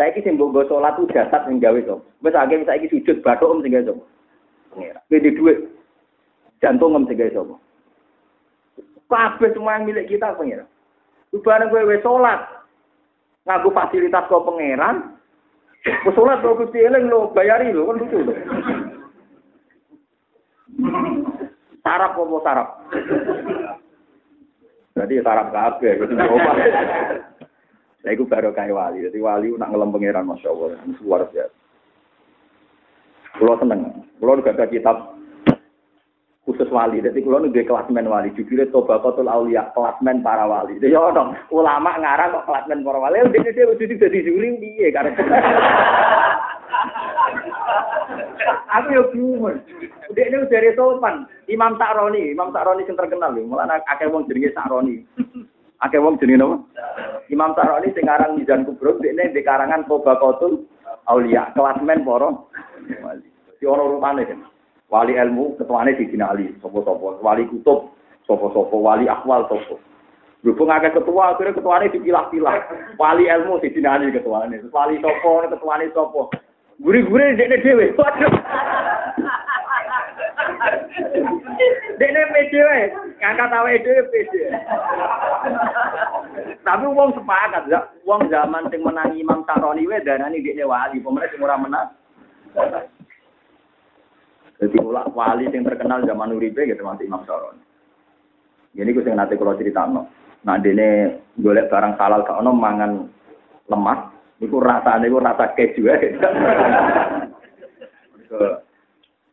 Saiki sing mbok salat ku jasad sing gawe to. Wis akeh saiki sujud bathuk om sing gawe to. Pengira. Kowe duit jantung om sing gawe. Kabeh semua yang milik kita pengira. Bareng kowe wis salat ngaku fasilitas kok pangeran. Wis salat kok Gusti eling lo bayari lo kan lucu lho. Sarap apa sarap? Berarti sarap kabeh gitu coba. Lah iku baru kayak wali. Jadi wali nak ngelem pangeran Masya Allah. Luar biasa. Kulo seneng. Kulo juga ada kitab khusus wali. Jadi kulo nih kelasmen wali. Judulnya Toba Kotul Aulia. Kelasmen para wali. Jadi ya dong. Ulama ngarang kok kelasmen para wali. Dia dia udah jadi juri dia karena. Aku yo bingung. Dia ini dari sopan. Imam Sa'roni, Imam Sa'roni yang terkenal lho. Mulane akeh wong jenenge Sa'roni. Akeh wong jenenge napa? Imam Sa'roni sing aran Mizan Kubro, dekne di karangan Tobaqatul Aulia, kelasmen para wali. Si rupane kan. Wali ilmu ketuane di Ali, sapa-sapa. Wali kutub, sapa-sapa. Wali akwal sapa. Berhubung akeh ketua, akhirnya ketuane dipilah-pilah. Wali ilmu di Ali ketuane. Wali sapa, ketuane sapa. Guri-guri dekne dhewe. Waduh. Dekne pede wae, ngangkat awake dhewe pede. Tapi wong sepakat, ya. Wong zaman sing menangi Imam Saroni wae darani dekne wali, pemenang sing ora menang. Jadi ulak wali yang terkenal zaman Uribe gitu masih Imam Saroni. Jadi gue sing nanti kalau cerita no. Nah dene golek barang halal gak ono mangan lemas, itu rasanya itu rasa keju ya.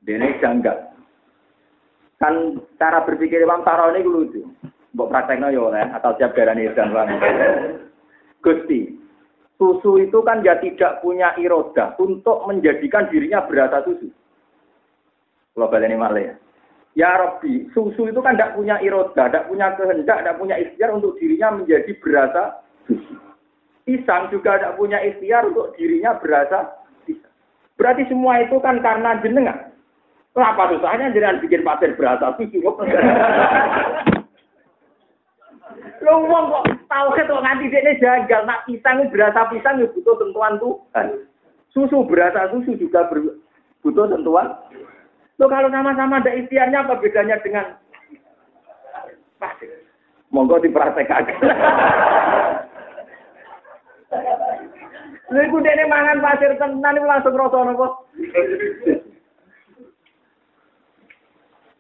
dene janggal. Kan cara berpikir Imam Saroni itu lucu. Mbok praktekno yo oleh atau siap darani dan Gusti, susu itu kan ya tidak punya iroda untuk menjadikan dirinya berasa susu. Kalau ini malah ya. Ya Rabbi, susu itu kan tidak punya iroda, tidak punya kehendak, tidak punya ikhtiar untuk dirinya menjadi berasa susu. Pisang juga tidak punya ikhtiar untuk dirinya berasa pisang. Berarti semua itu kan karena jenengan. Kenapa susahnya jenengan bikin pasir berasa susu? Lo wong kok tau kok nganti ini jagal nak pisang berasa pisang ya butuh sentuhan Tuhan. Susu berasa susu juga butuh sentuhan Lo kalau sama-sama ada ikhtiarnya apa bedanya dengan pasir? Monggo dipraktekkan. Lha iku dene mangan pasir tenan iku langsung rasa napa?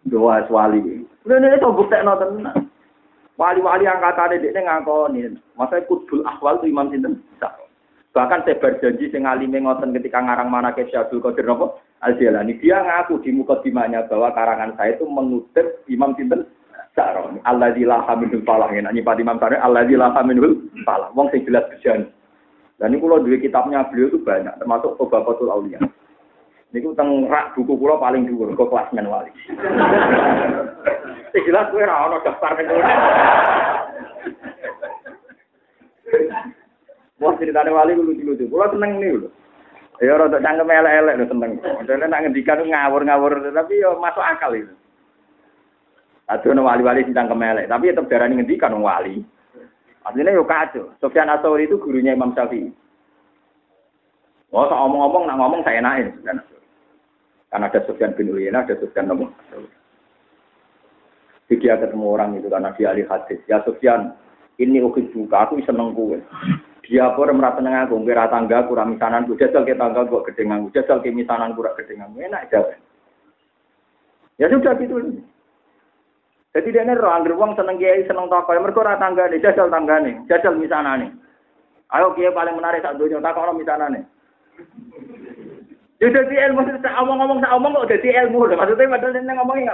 Doa wali. Lha nek to buktekno tenan. Wali-wali angkatane dekne ngakoni. Masa kudul ahwal itu Imam sinten? Bahkan saya berjanji sing alime ngoten ketika ngarang mana ke Syabdul Qadir napa? Al-Jalani. Dia ngaku di muka dimanya bahwa karangan saya itu mengutip Imam Sinten Sa'roni. Allah di laha minhul falah. Ini Pak Imam Sa'roni. Allah di laha minhul falah. Wong sing jelas berjani. Dan ini kalau dua kitabnya beliau itu banyak. Termasuk Obabatul Aulia. Ini tentang rak buku pulau paling dulu, ke kelas men wali. Jelas gue ora ono daftar ning Wah ceritanya wali lucu-lucu. Pulau seneng nih lho. Ya rada cangkem elek-elek lho seneng. Modele nak ngendikan ngawur-ngawur tapi yo ya masuk akal itu. Aduh wali-wali sing cangkem elek, tapi tetep darani ngendikan wali. Artinya yo kacau. Sofyan Asauri itu gurunya Imam Syafi'i. Oh, so ngomong-ngomong, nak ngomong saya naik. Karena ada Sofyan bin Uyainah, ada Sofyan Nabi. Jadi dia ketemu orang itu karena dia ahli hadis. Ya Sofyan, ini ukit buka, aku seneng kue. Dia pun merasa seneng aku, kira tangga kurang misanan, ku jajal ke tangga gua gedengan, jajal ke misanan kurang gedengan, enak aja. Ya sudah gitu. Jadi dia ini roh, anggar uang seneng kiai, seneng toko, mereka ora tangga nih, jajal tangga nih, jajal misanan nih. Ayo kiai paling menarik saat dunia, tak orang misanan nih. Ya jadi ilmu, saya omong-omong, saya omong kok jadi ilmu, maksudnya padahal ini ngomongin?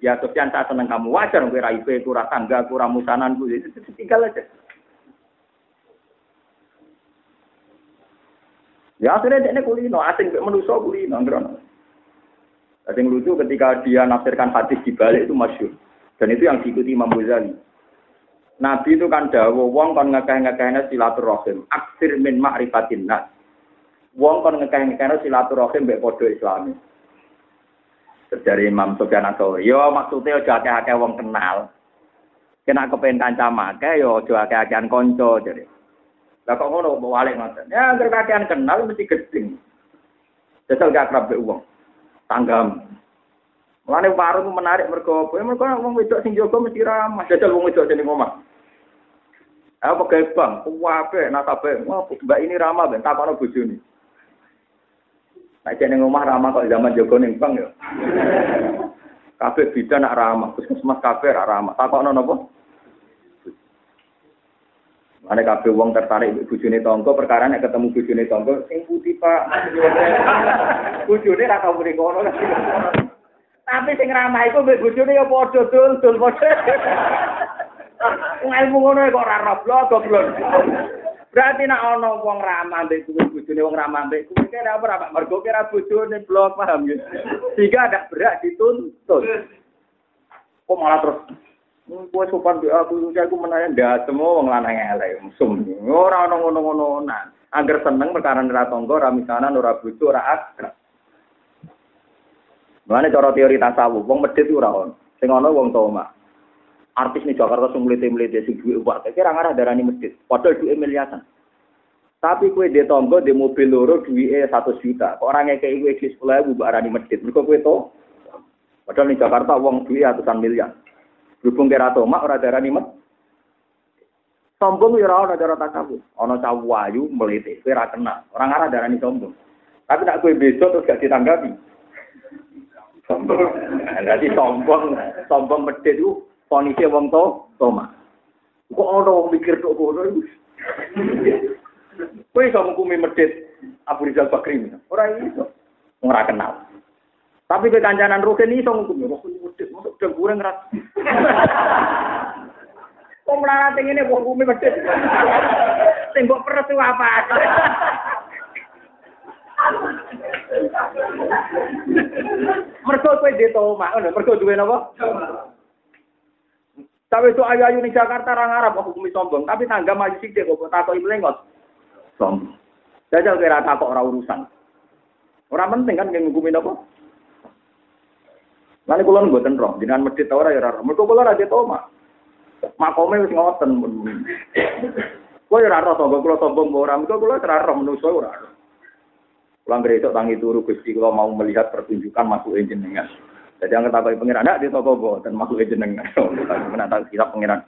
Ya Sofyan saya seneng kamu wajar, kira IP, kurang tangga, kurang musanan, itu tinggal aja. Ya akhirnya dia kulino, asing manusia kulino, ngerono. Ada yang lucu ketika dia nafsirkan hadis di balik itu masyur. Dan itu yang diikuti Imam Ghazali. Nabi itu kan dawo, wong kon ngekeh-ngekehnya silaturahim. Aksir min ma'rifatin nas. Wong kon ngekeh-ngekehnya silaturahim mbek podo islami. Dari Imam Sufyan Atsauri, yo maksudnya aja akeh-akeh wong kenal. Kena kepengen kanca make yo aja akeh-akehan kanca jadi. Lah kok ngono mau walik ngoten. Ya anggere kakean kenal mesti gedeng. Jajal gak akrab uang. Tanggam. Mulane warung menarik mergo apa? Ya mergo wong wedok sing jaga mesti ramah. Jajal wong wedok jeneng omah. Apa gawe bang, kuwape nasabe. Wah, Mbak ini ramah ben takono bojone. Nek jeneng omah ramah kok zaman jaga ning bang ya. Kabeh bidan nak ramah, puskesmas kabeh ramah. Takokno napa? Ane kabeh wong tertarik bojone tangga perkara nek ketemu bojone tangga sing putih Pak. Bojone ra tau mrene kono. Tapi sing ramah iku mbek bojone ya padha dul dul padha. Wong ilmu ngono kok ora roblok goblok. Berarti nek ana wong ramah mbek bojone wong ramah mbek kuwi kira apa Pak? Mergo kira bojone blok paham ya. Sehingga ada berat dituntut. Kok malah terus Kowe sopan di aku, aku menanya ndak semua wong lanang elek, mesum. Ora ono ngono-ngono seneng perkara ora tangga, ora misanan, ora bojo, ora akrab. Mulane cara teori tasawuf, wong medhit ora ono. Sing ono wong toma. Artis nih Jakarta sing mlete-mlete sing duwe uwak, kira ngarah darani masjid. Padahal duwe miliaran. Tapi kue di tonggo di mobil loro duwe satu juta. Kok orang ngekei kue di sekolah ibu barani masjid. Mereka kue to. Padahal di Jakarta wong duwe ratusan miliar. Berhubung kira tomak ora darani met. Sombong ya ora ana cara takabur. Ana cah wayu mlete, kowe ora kenal. Orang arah darani sombong. Tapi nak kowe besok terus gak ditanggapi. Sombong. Berarti sombong, sombong medhit itu fonise wong to, toma. Kok ana wong mikir tok ngono iku. Kowe iso ngukumi medhit Abu Rizal Bakri. Ora iso. Ora kenal. Tapi ke kancanan Rukin iso ngukumi Mosok dengkure ngerat. Kok melarat ngene wong ngukumi medhit. Sing mbok peres apa? Mergo kowe dhe mak, ngono, mergo duwe napa? Tapi itu ayu-ayu ning Jakarta ra ngarep kok hukumi sombong, tapi tangga maju sithik kok takoki mlengot. Sombong. Jajal kira takok ora urusan. Ora penting kan yang ngukumi napa? Lalu kula mboten roh, jenengan medhit ora ya ora. Mergo kula ra tau mak. Makome wis ngoten. Kula ya ora roh sombong, kula sombong ora, mergo kula ora roh ora. Pulang gereja tangi turu Gusti kalau mau melihat pertunjukan masuk jenengan. Jadi yang ketahui pengiran, tidak di toko dan masuk jenengan. Mana tahu kita pengiran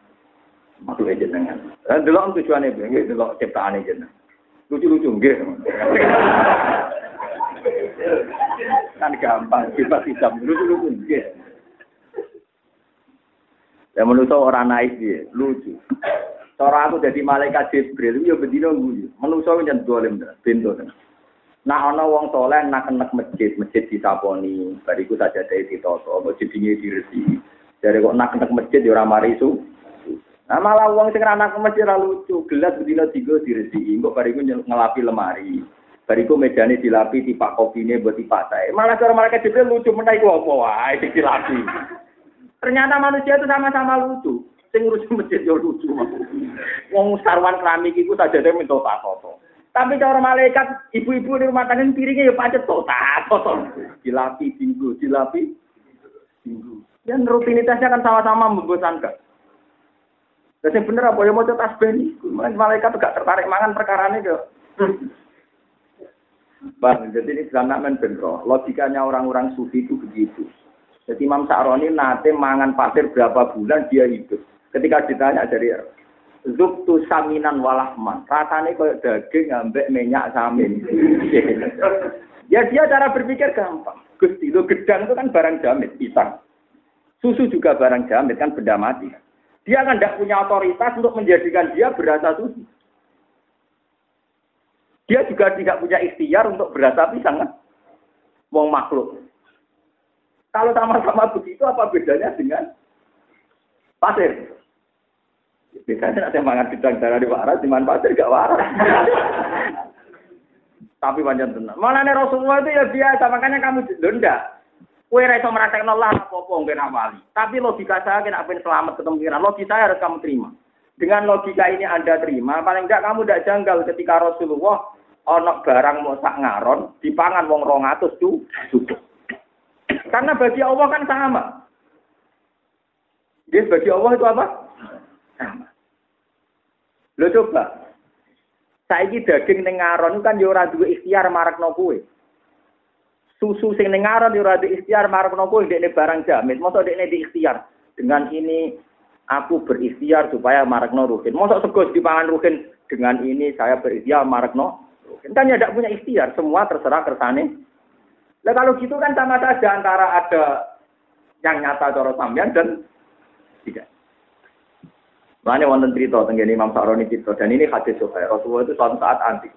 masuk jenengan. Dan dulu tujuannya, itu dulu ciptaan jenengan. Lucu-lucu, enggak. Kan gampang, kita bisa lucu-lucu, enggak. Ya menurut orang naik dia, lucu. Cara aku jadi malaikat Jibril, ya bedino gue. Menurut saya jangan dolim, pintu. Nah ana wong soleh nak kenek masjid, masjid disaponi, bariku saja dari ditoto, masjid ini diresi. Dari kok nak kenek masjid ya ora mari. Nah malah wong sing anak masjid ora lucu, gelas bedina tiga diresi, kok bariku ngelapi lemari. Bariku mejane dilapi tipak kopine buat tipak saya. Malah cara mereka juga lucu menai ku apa wae dilapi. Ternyata manusia itu sama-sama lucu. Sing ngurusi masjid yo lucu. Wong sarwan keramik iku saja minta tak foto. Tapi cara malaikat, ibu-ibu di rumah tangga piringnya ya pacet total, total. Dilapi minggu, dilapi minggu. Dan rutinitasnya kan sama-sama membosankan. Dan yang bener apa ya mau tas beni, malaikat gak tertarik mangan perkara ini. Bang, jadi ini sebenarnya men benro. Logikanya orang-orang sufi itu begitu. Jadi Imam Sa'roni nate mangan pasir berapa bulan dia hidup. Ketika ditanya dari Zubtu saminan walahman. Rasanya kayak daging ambek minyak samin. ya dia cara berpikir gampang. Gusti lo gedang itu kan barang jamit, pisang. Susu juga barang jamit kan benda mati. Dia kan tidak punya otoritas untuk menjadikan dia berasa susu. Dia juga tidak punya ikhtiar untuk berasa pisang kan. Wong makhluk. Kalau sama-sama begitu apa bedanya dengan pasir? Biasanya nanti mangan bidang darah di waras, di mana pasir gak waras. Tapi panjang tenang. Malah nih Rasulullah itu ya biasa, makanya kamu denda. Kue raiso merasa Allah apa-apa wali. Tapi logika saya kena apa selamat ketemu. Logika saya harus kamu terima. Dengan logika ini Anda terima, paling enggak kamu tidak janggal ketika Rasulullah onok barang mau sak ngaron, dipangan wong rongatus tuh cukup. Karena bagi Allah kan sama. Jadi bagi Allah itu apa? Sama. Lo coba. Saiki daging ning ngaron kan yo ora duwe ikhtiar marakno kowe. Susu sing ning ngaron yo ora duwe ikhtiar marakno kowe dekne barang jamin. Mosok dekne di ikhtiar. Dengan ini aku berikhtiar supaya marakno ruhin. Mosok sego dipangan ruhin dengan ini saya berikhtiar marakno. Kan ya tidak punya ikhtiar, semua terserah kersane. Nah kalau gitu kan sama saja antara ada yang nyata cara sampean dan tidak. Mana wonten cerita tentang Imam Sa'roni cerita dan ini hadis Sahih. Rasulullah itu suatu saat antik.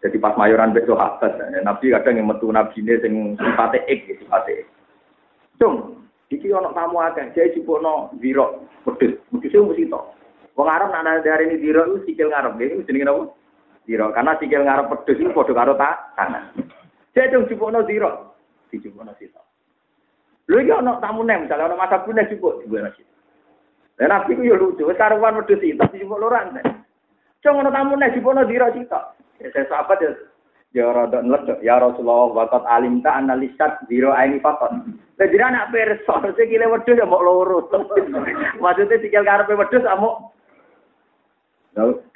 Jadi pas mayoran besok sahabat, Nabi kadang yang metu Nabi ini yang sifatnya ek, sifatnya ek. Cung, iki ono tamu akeh, jadi no ziro, pedes, pedesnya mesti to. Wong Arab nak dari ini ziro itu sikil ngarep, ini jenenge napa? Ziro, karena sikil ngarep pedes itu padha karo tak tangan. Jadi cung no ziro, no sito. Lho iki ono tamu nem, misalnya ono masa punya cukup, jupukno sito. Lah nabi ku yo lucu, wis karuan wedhus itu tapi cuma loran. Cuma ngono tamu nek dipono dira cita. Ya saya sahabat ya ya rada nledok ya Rasulullah waqat alim ta analisat zero aini fakot. Lah dira nak perso sikile wedhus ya mok loro. Maksudnya sikil karepe wedhus amuk Nah,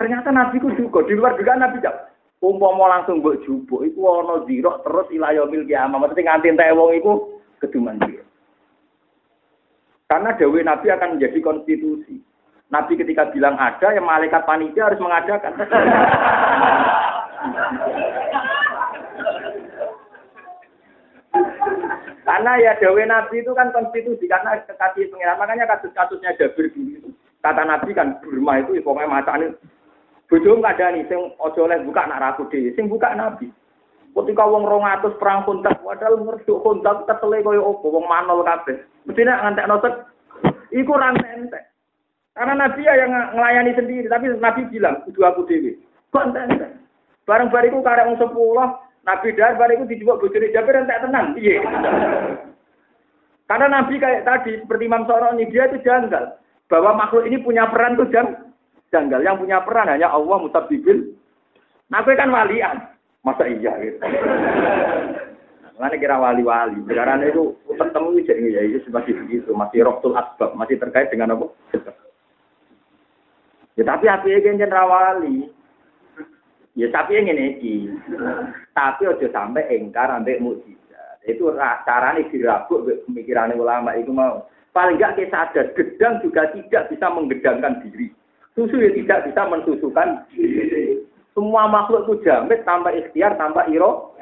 ternyata Nabi ku juga di luar juga Nabi jak. Umpama langsung mbok jupuk iku ana zira terus ila yaumil kiamah. Maksudnya nganti entek wong iku keduman zira. Karena Dewi Nabi akan menjadi konstitusi. Nabi ketika bilang ada, yang malaikat panitia harus mengadakan. Karena ya dawe Nabi itu kan konstitusi karena kekasih pengiran. Makanya kasus-kasusnya Jabir dulu itu. Kata Nabi kan Burma itu pokoknya macane bojo nih, sing ojo oleh buka nak raku dhewe, sing buka Nabi. Ketika wong 200 perang kontak, padahal ngerduk kontak kesele koyo opo, wong manol kabeh. Mesti nek ngantekno tek iku ra entek. Karena Nabi ya yang melayani sendiri, tapi Nabi bilang, kudu aku dewi. Kok entek Bareng bariku karek wong sepuluh, Nabi dar bariku dijebak bojone Jabir entek tenang. Iya. Karena Nabi kayak tadi seperti Imam Soroni dia itu janggal bahwa makhluk ini punya peran tuh jang, janggal. Yang punya peran hanya Allah mutabibil. Nabi kan walian. Masa iya gitu. Mana kira wali-wali. Sekarang itu ketemu jadi ya itu masih begitu, masih roktul asbab, masih terkait dengan apa? Ya tapi api yang wali. Ya tapi yang ini Tapi ojo sampai engkar sampai mukjizat. Itu caranya dirabuk pemikiran ulama itu mau. Paling enggak kita sadar, gedang juga tidak bisa menggedangkan diri. Susu ya tidak bisa mensusukan. Semua makhluk itu jamit tanpa ikhtiar, tanpa iro.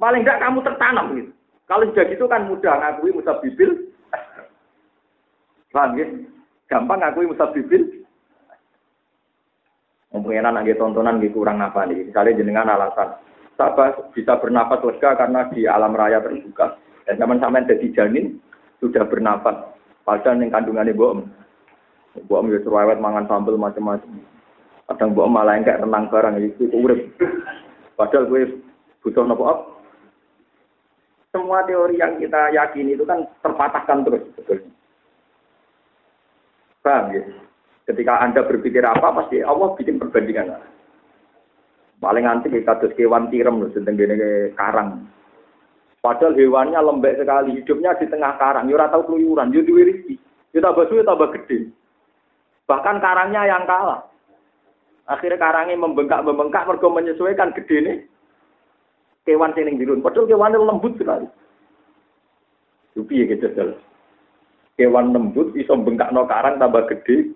Paling enggak kamu tertanam gitu. Kalau sudah gitu kan mudah ngakui musa bibil. Paham ya? Gampang ngakui musa bibil. Mungkin anak tontonan gitu kurang apa nih. Misalnya jenengan alasan, saya bisa bernapas lega karena di alam raya terbuka. Dan zaman sampai jadi janin sudah bernapas. Padahal yang kandungannya bohong. Bohong ya cerewet mangan sambel macam-macam. Kadang bohong malah kayak renang barang itu urip. Padahal gue butuh nopo up. Semua teori yang kita yakini itu kan terpatahkan terus sebetulnya. Paham ya? Ketika Anda berpikir apa, pasti Allah bikin perbandingan. Paling nanti kita terus kewan tirem sedang karang. Padahal hewannya lembek sekali, hidupnya di tengah karang. Ya tahu keluyuran, ya duwe rezeki. Ya tambah suwe gede. Bahkan karangnya yang kalah. Akhirnya karangnya membengkak-membengkak, mereka menyesuaikan gede nih. Kewan sini dirun. Padahal kewannya lembut sekali. Yupi ya gitu. Kewan lembut, bisa bengkak no karang tambah gede.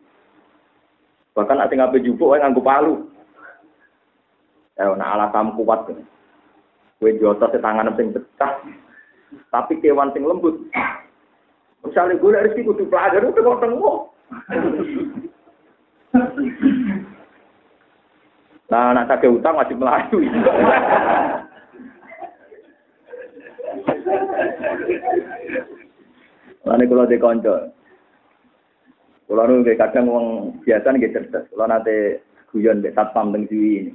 Bahkan ada ngapain jupuk, wae nganggo palu. Ya, nah alasan kuat. Kue jotos di tangan sing pecah. Tapi kewan sing lembut. Misalnya gue dari situ kudu pelajar itu kok tengok. Nah, anak saya utang wajib melaju. Lalu kalau di konco, kalau nu kadang uang biasa nih cerdas. Kalau nanti guyon be satpam teng ini.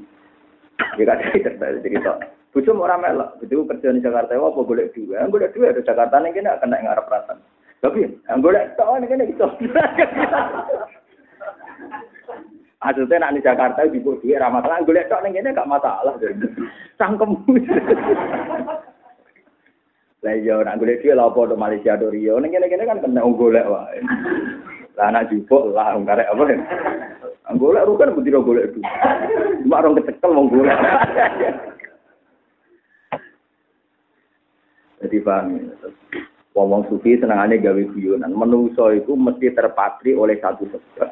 Dia kadang cerdas cerita. Bujum orang melok. Itu kerja di Jakarta. Wah, apa golek dua? Yang dua di Jakarta nih kena kena ngarep rasa. Tapi yang golek tau nih kena gitu. Maksudnya nak di Jakarta di bawah dia ramah masalah. Golek tok nih kena gak masalah. Sangkem. Lah iya nak golek dia lah apa Malaysia do Rio. Ning kene-kene kan kena golek wae. Lah anak jupuk lah karek apa. Golek rukan budi golek itu. Cuma orang kecekel mau golek. Jadi paham ya. Wong sufi senangannya gawe guyonan. Menungso itu mesti terpatri oleh satu sebab.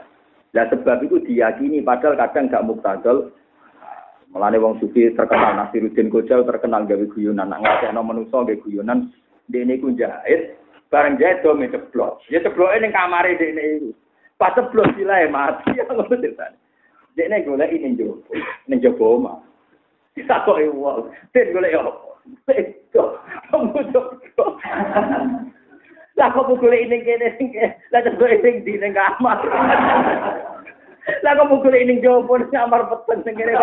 Nah sebab itu diyakini padahal kadang gak muktadol. Melane wong sufi terkenal Nasiruddin Kojal terkenal gawe guyonan. Nak ngasihno menungso gawe guyonan. Dene ku jahit, bareng jahit do ceblok. Ya cebloke ning kamare dekne iku. Pas ceblok silae mati ya ngono ceritane. Dekne golek ning jowo, ning jowo omah. Ditakoki wong, "Den golek opo?" Itu, kamu jodoh. Lah kok mukul ini kene sing lah coba sing di ning kamar. Lah kok mukul ini jopo ning kamar peten sing kene.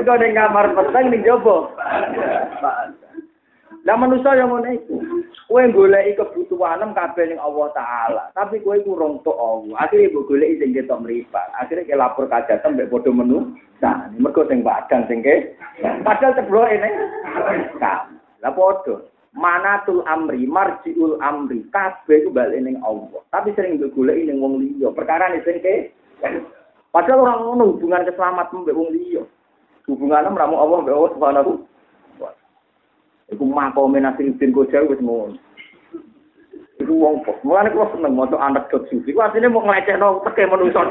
Kau ning kamar peteng ning jopo. Lah manusia yang ngono iku. Kowe goleki kebutuhanem kabeh ning Allah taala, tapi kowe iku rong tok Allah. Akhire mbok goleki sing ketok mripat. Akhire ke lapor kajatan mbek padha menu. Nah, mergo sing padang sing ke. Padahal cebloke ning. Lah padha. Manatul amri, marjiul amri, kabeh iku bali ning Allah. Tapi sering mbok goleki ning wong liya. Perkara sing ke. Padahal orang ngono hubungan keselamatan mbek wong liya. Hubungannya meramu Allah mbek Allah Subhanahu Iku makome Nasiruddin Kojal wis ngono. Iku wong kok. Mulane kula seneng maca anak dot sufi. Ku asline mau nglecehno teke manungsa.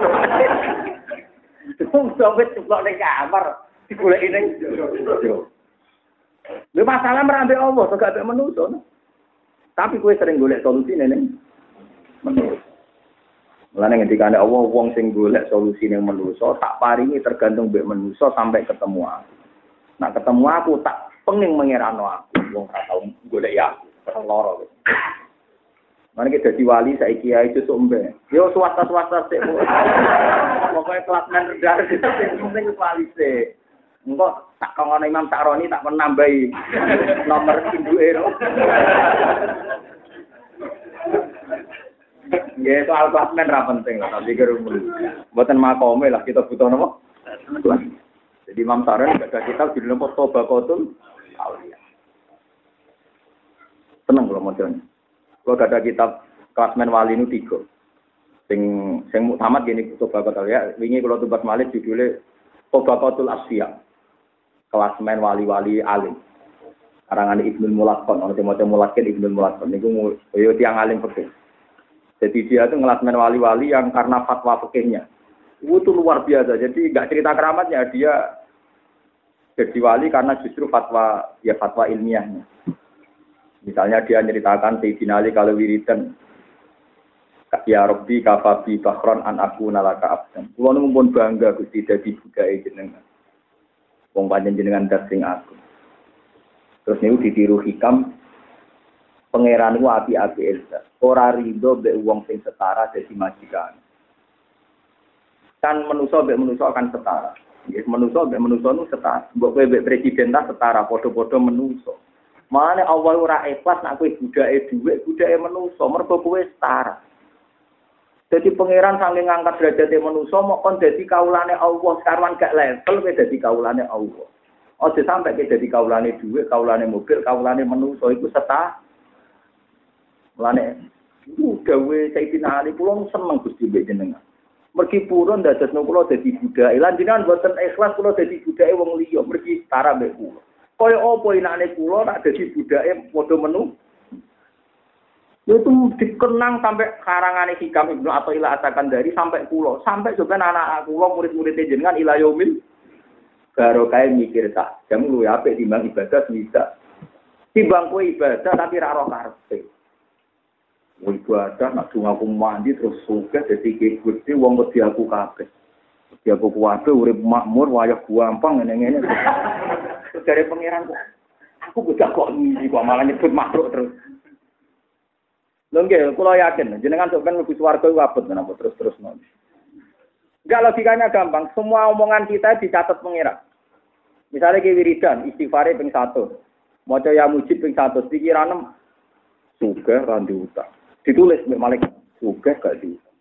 Wong dompet ceplok ning kamar, digoleki ning. Lha masalah merambe Allah, kok gak manusa. Tapi kowe sering golek solusi ning manusa. Mulane ngendikane Allah wong sing golek solusi ning manusa tak paringi tergantung mbek manusa sampai ketemu aku. Nah ketemu aku tak penging mengerano aku wong gak tau golek ya. Loro. Mana kita jadi wali saya kiai itu sumbe. Yo swasta swasta sih. Pokoknya kelas men rendah itu penting wali sih. Enggak tak kangen Imam Sakroni tak menambahi nomor ibu ero. Ya soal kelas men ra penting lah tapi kerumul. Buatan makome lah kita butuh nopo. Jadi Imam Sakroni ada kitab judulnya Toba Kotul. Tenang kalau mau kalau ada kitab klasmen wali nu tiga. Sing sing muktamad gini coba kata ya. Wingi kalau tubat malik judulnya Tobakotul Asya. Klasmen wali-wali alim. Karangan Ibnu Mulakon, orang mau mulakin Ibnu Mulakon. Niku yo tiang alim fikih. Jadi dia itu ngelasmen wali-wali yang karena fatwa fikihnya. Itu luar biasa. Jadi nggak cerita keramatnya dia jadi wali karena justru fatwa ya fatwa ilmiahnya. Misalnya dia ceritakan Sayyidina Ali kalau wiridan Ya Rabbi kafabi bakron an aku nalaka abdan. Kulo nu bangga Gusti dadi budaya jenengan. Wong panjen jenengan dasing aku. Terus niku ditiru hikam pangeran ku api-api Elsa. Ora rido be wong sing setara dadi majikan. Kan menuso be menuso akan setara. Yes, menuso be menuso nu setara. Mbok kowe be presiden tak setara padha-padha menuso. Mana Allah ora ikhlas nak kowe budake dhuwit, budake menungso, mergo kowe setara. Jadi pangeran saking ngangkat menungso mau kon dadi kaulane Allah, sekarang gak level kowe dadi kaulane Allah. Ojo sampai kowe dadi kaulane dhuwit, kaulane mobil, kaulane menungso iku setara. Mulane iku gawe Sayyidina Ali kula seneng Gusti mbek jenengan. Mergi purun dadosno kula dadi budake. Lan jenengan boten ikhlas kula dadi budake wong liya, mergi setara mbek kula. Kaya apa inane kula nak dadi budake padha menu. Itu dikenang sampai karangane hikam Ibnu atau ila asakan dari sampai pulau sampai sebenarnya anak kula murid-murid jenengan ila yaumil baru kayak mikir tak jam lu ya apik timbang ibadah bisa timbang kowe ibadah tapi ra roh karepe ibadah nak aku mandi terus suka dadi gusti wong wedi aku kabeh Ya aku kuwabe urip makmur wayah gampang ngene-ngene. Terus dari pangeran aku bocah kok ngisi kok malah nyebut makhluk terus. Lho nggih, kula yakin jenengan sok kan mlebu swarga iku abot menapa terus-terus non. Enggak logikanya gampang, semua omongan kita dicatat pangeran. Misalnya ke wiridan, istighfar ping satu, mau ya mujib ping satu, pikiran suga randu utang. Ditulis malaikat, suga gak diutang.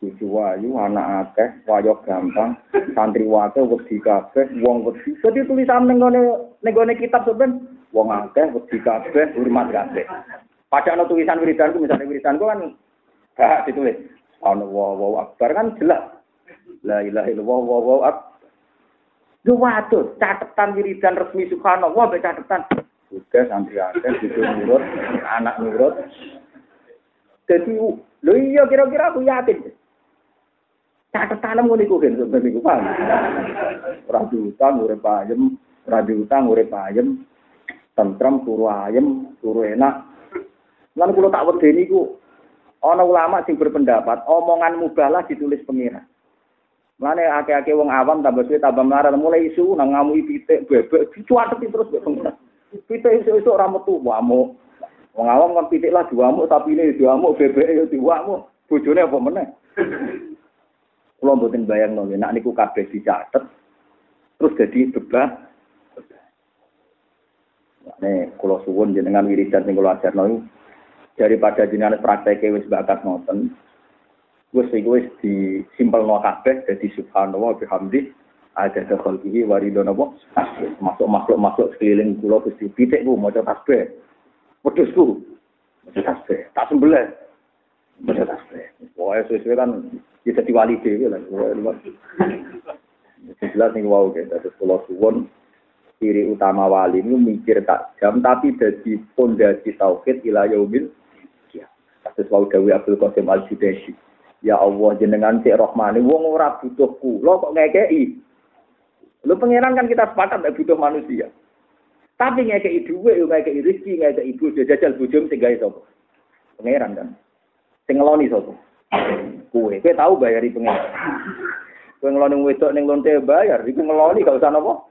Cucu wayu, anak akeh, wayo gampang, santri wakil, wedi kabeh, wong wedi. Jadi tulisan nenggone nenggone kitab sebenarnya, wong akeh, wedi kabeh, hormat kabeh. Padahal tulisan wiridanku, misalnya wiridanku kan gak ditulis. Ana wow wow akbar kan jelas. La ilaha illallah wow wow akbar. Yo waduh, catatan wiridan resmi subhanallah mbek catatan. Udah santri akeh, cucu nurut, anak nurut. Jadi, lho iya kira-kira aku yakin. Catet tanam ngono iku kan sampeyan iku paham. Ora diutang urip ayem, ora diutang urip ayem. Tentrem turu ayem, turu enak. Lan kula tak wedeni iku ana ulama sing berpendapat omongan mubalah ditulis pengira. Mane akeh-akeh wong awam tambah suwe tambah melarat mulai isu nang ngamui pitik bebek dicuateti terus mbek pengira. Isu-isu ora metu wamu. Wong awam kan pitik lah diwamuk tapi ini diwamuk bebek yo diwamuk. Bojone apa meneh? Kulo mboten bayang nol, nak niku kabeh dicatet, terus jadi bebas. Nih, kulo suwun jenengan wiridan sing kulo ajarno daripada jenengan praktek wis bakat ngoten, wis iku wis disimpelno kabeh dadi subhanallah bihamdi ada khalqihi waridon apa masuk makhluk makhluk sekeliling kulo Gusti pitik ku maca tasbih. Wedhus ku maca tasbih. Tak sembelih. Maca tasbih. Pokoke sesuai kan ya jadi wali dewi lah. Jelas nih wow gitu. Terus kalau suwon ciri utama wali ini mikir tak jam tapi jadi pondasi tauhid ila yaumil ya. Kasus wau Dawi Abdul Qasim Al Judaisi. Ya Allah jenengan cek rohmani wong ora butuh kula kok ngekeki. Lu pangeran kan kita sepakat nek butuh manusia. Tapi dhuwit yo ngekeki rezeki ngekeki ibu jajal bojomu sing gawe sapa? Pangeran kan. Sing ngeloni sapa? Kowe, tahu bayari pangeran. Kowe ngeloni wedok ning lonte bayar, iku ngeloni gak usah napa?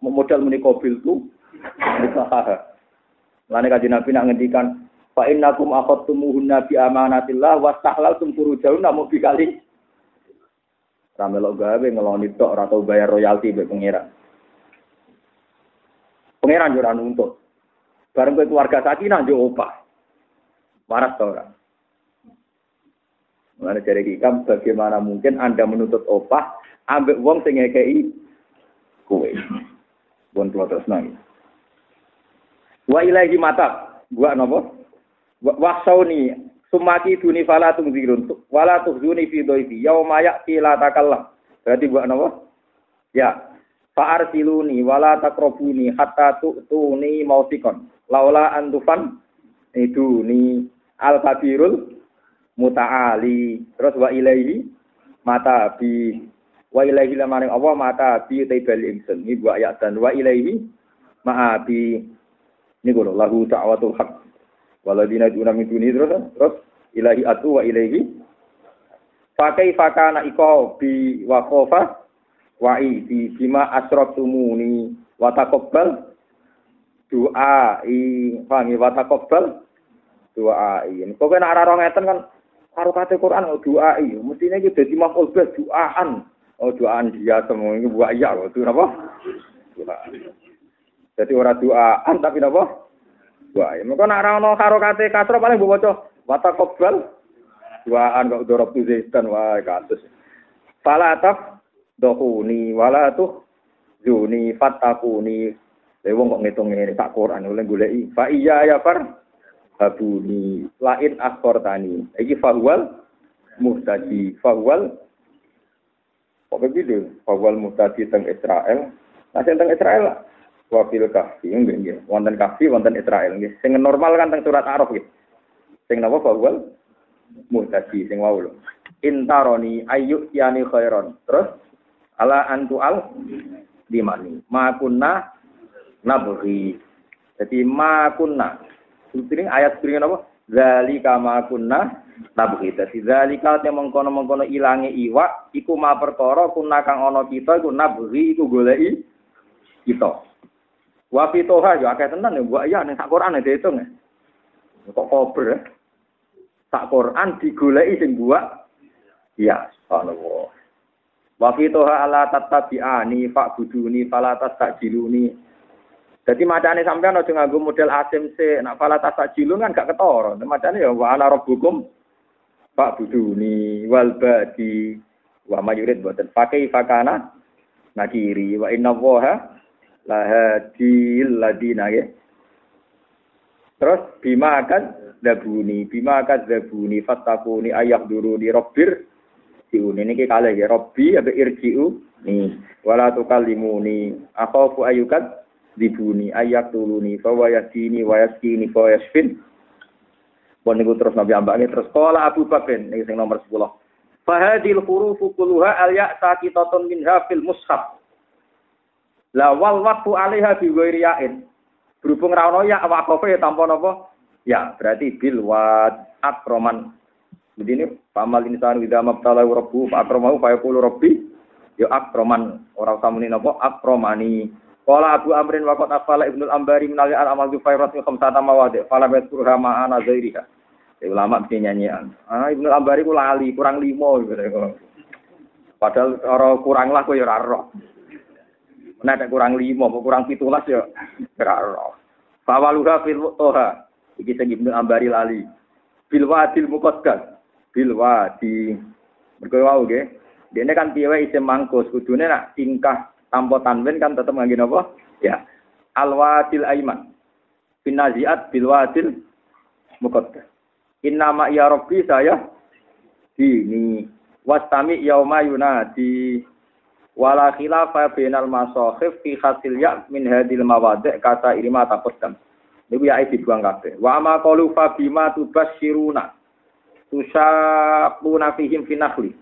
Modal muni mobil tuh. Lane kaji Nabi nak ngendikan fa innakum akhadtumuhunna bi amanatillah wastahlaltum furujahun namu bikali. Ramelok gawe ngeloni tok ora tau bayar royalti mbek pangeran. Pangeran yo ora nuntut. Bareng kowe keluarga sakinah yo opah. Waras to ora? Mulane jare hikam bagaimana mungkin Anda menuntut opah ambek wong sing ngekeki kowe. Bon kula nangis. Wa ilahi mata. Gua napa? Wa sauni sumati duni fala tungzirun wala tuhzuni fi dhaifi yauma ya'ti la takallam. Berarti gua napa? Ya. Fa arsiluni wala takrabuni hatta tu'tuni mautikon. Laula antufan itu ni al kabirul muta'ali. Terus wa ilaihi mata bi wa ilaihi lamane Allah mata bi taibal ingsun. Ini buat ayat dan wa ilaihi ma'a bi ini kalau lahu ta'watul haq. Waladina duna min duni terus terus ilahi atu wa ilahi Pakai fakana iko bi wa wa bi bima asraftumuni wa taqabbal doa i pahami wa taqabbal doa i. Kok nek ora ngeten kan karo kate Quran doa i. Mestine iki dadi maf'ul bih doaan. Oh doaan dia semua ini buat iya kok itu apa? Jadi ora doaan tapi napa? Doa. Mengko nek ora ono harokate kasro paling mbok waca wata qobbal doaan kok dorob tu zaitan wah kasus. Fala taf dohuni wala tuh juni fatakuni. Lha wong kok ngitung ngene sak Quran oleh goleki. Fa iya ya far habuni lain tani. Iki fahwal muhtadi fahwal Kok begitu? Fahwal muhtadi teng Israel. Nah, teng Israel wafil kafi nggih nggih wonten kafi wonten Israel nggih sing normal kan teng surat Araf nggih sing napa bawal muhtadi sing wau lho intaroni ayu yani khairon terus ala antu al dimani ma kunna nabri jadi ma kunna ini ayat sebenarnya apa Zalika ma kunna nabri dadi zalika te mengkono-mengkono ilange iwak iku ma perkara kunna kang ana kita iku nabri iku goleki kita Wa toha yo akeh tenan ya mbok ya ning sak Quran ya diitung ya. Kok kober ya. Sak Quran digoleki sing buat ya subhanallah. Wa toha ala tatabi'ani fa'buduni fala tastajiluni. Jadi macane sampean aja nganggo model asim se, nak fala tastajilun kan gak ketara. Macane ya wa ana rabbukum fa'buduni wal badi wa mayurid boten pakai fakana nakiri wa inna waha lahadil ladina ya. Terus bima akan dabuni, bima akan dabuni, fatakuni ayak dulu di robbir siun ini kita ya robbi abe irjiu nih wala tukallimuni akhafu ayukat dibuni ayak tuluni fa wayasini wayaskini fa yasfin Pun niku terus Nabi ambake terus kala Abu Bakar ini sing nomor 10. Fahadil hurufu kulluha al ya'sa kitatun minha fil mushaf. La wal waktu alaiha bi. Berhubung ra ono ya wakofe tanpa napa? Ya, berarti bil wa akroman. Jadi ini pamal insan widha mabtala rabbu akromahu fa yaqulu rabbi ya akroman ora usah muni napa akromani. Qala Abu Amrin wa qad afala Ibnu Ambari min al amal Zufairat min khamsata mawadi fala yadhkurha ma ana zairiha. Ya, ulama mesti nyanyian. Ah Ibnu Ambari ku lali kurang limo gitu. Padahal orang kurang lah kok ya ora roh. Nek ada kurang mau kurang pitulas ya kira Fawaluha fil toha. Iki sing Ibnu Ambari lali. Bil wadil. Bil wadi. Mergo wau nggih. Dene kan piye isim mangkus, kudune nak tingkah tanpa tanwin kan tetep ngangge napa? Ya. Al wadil aiman. Binaziat bil wadil muqaddas. Inna ma ya rabbi saya dini wastami yauma yunadi wala khilafa bainal masahif fi khasil ya min hadil mawadhi kata irima taqaddam niku ya dibuang kabeh wa ma qalu fa bima tubasyiruna Tusaquna fihim finakhli.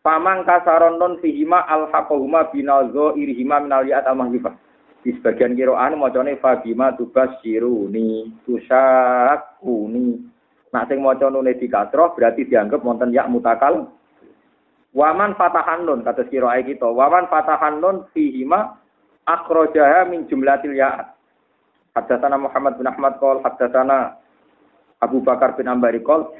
Pamang kasaron non fihima alhaqahuma binazo irihima minal ya'at al mahjifah. Di sebagian kiroan macane fabima tubas siruni tusakuni. Nak sing maca nune dikasroh berarti dianggap wonten ya mutakal. Waman fatahan nun kata kiroai kita. Waman fatahan nun fihima akhrajaha min jumlatil ya'at. Haddatsana Muhammad bin Ahmad qol haddatsana Abu Bakar bin Ambari qol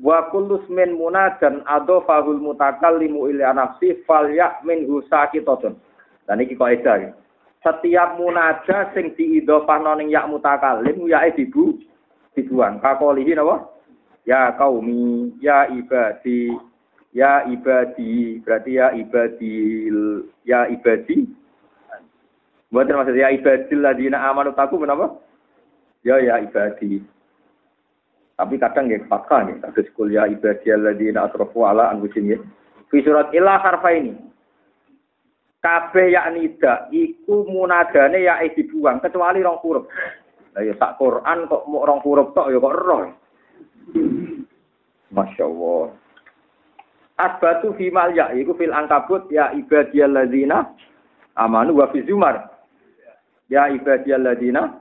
wa kullu min munadan adofahul mutakallimu ila nafsi falyak min husakitatun. Dan iki kaidah ya. Setiap munada sing diidhofahno ning yak mutakallim ya dibu dibuang. Kakolihi napa? Ya kaumi, ya ibadi, ya ibadi, berarti ya ibadi, ya ibadi. Bukan maksud ya ibadil ladina amanu taku menapa? Ya ya ibadi. Tapi kadang ya fathah nih, kados kuliah ibadiyal ladina atrafu ala anfusihim ya. Fi surat ila harfa ini. Kabeh yakni da iku munadane ya dibuang kecuali rong huruf. Lah ya sak Quran kok mau rong huruf tok ya kok roh. Masya Allah. Asbatu fi mal ya iku fil angkabut ya ibadiyal ladina amanu wa fi zumar. Ya ibadiyal ladina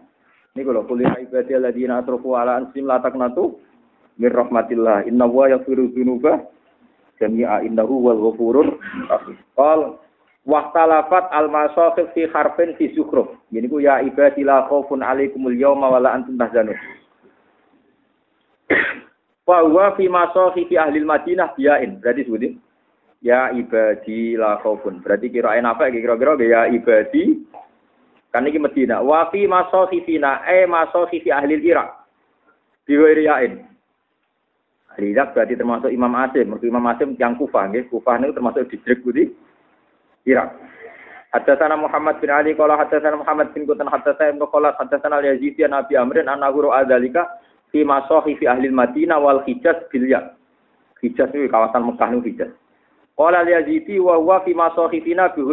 ini kalau kuliah ibadah ladina atrofu ala ansim latak natu mir rahmatillah. Inna wa yaghfiru dzunuba jami'a innahu wal ghafurur. Qal wahtalafat al masakhif fi harfin fi zukhruf. Ini ku ya ibadi la khaufun alaikumul yawma wa la antum tahzanun. Wa huwa fi masakhif ahli Madinah biyain. Berarti sebutin ya ibadi la khaufun. Berarti kirain apa kira-kira ya ibadi Kan ini Medina. Wa fi masahifina eh masahifi ahli Irak. Biwiriyain. Ahli Irak berarti termasuk Imam Asim. Mereka Imam Asim yang Kufah. Nggih. Kufah itu termasuk distrik di Irak. Haddatsana Muhammad bin Ali qala haddatsana Muhammad bin Qutan haddatsana Ibnu Khalas haddatsana Al-Yazidi an Abi Amrin an Nahuru adzalika fi masahifi ahli Madinah wal Hijaz bil ya. Hijaz itu kawasan Mekah itu Hijaz. Qala Al-Yazidi wa huwa fi masahifina bi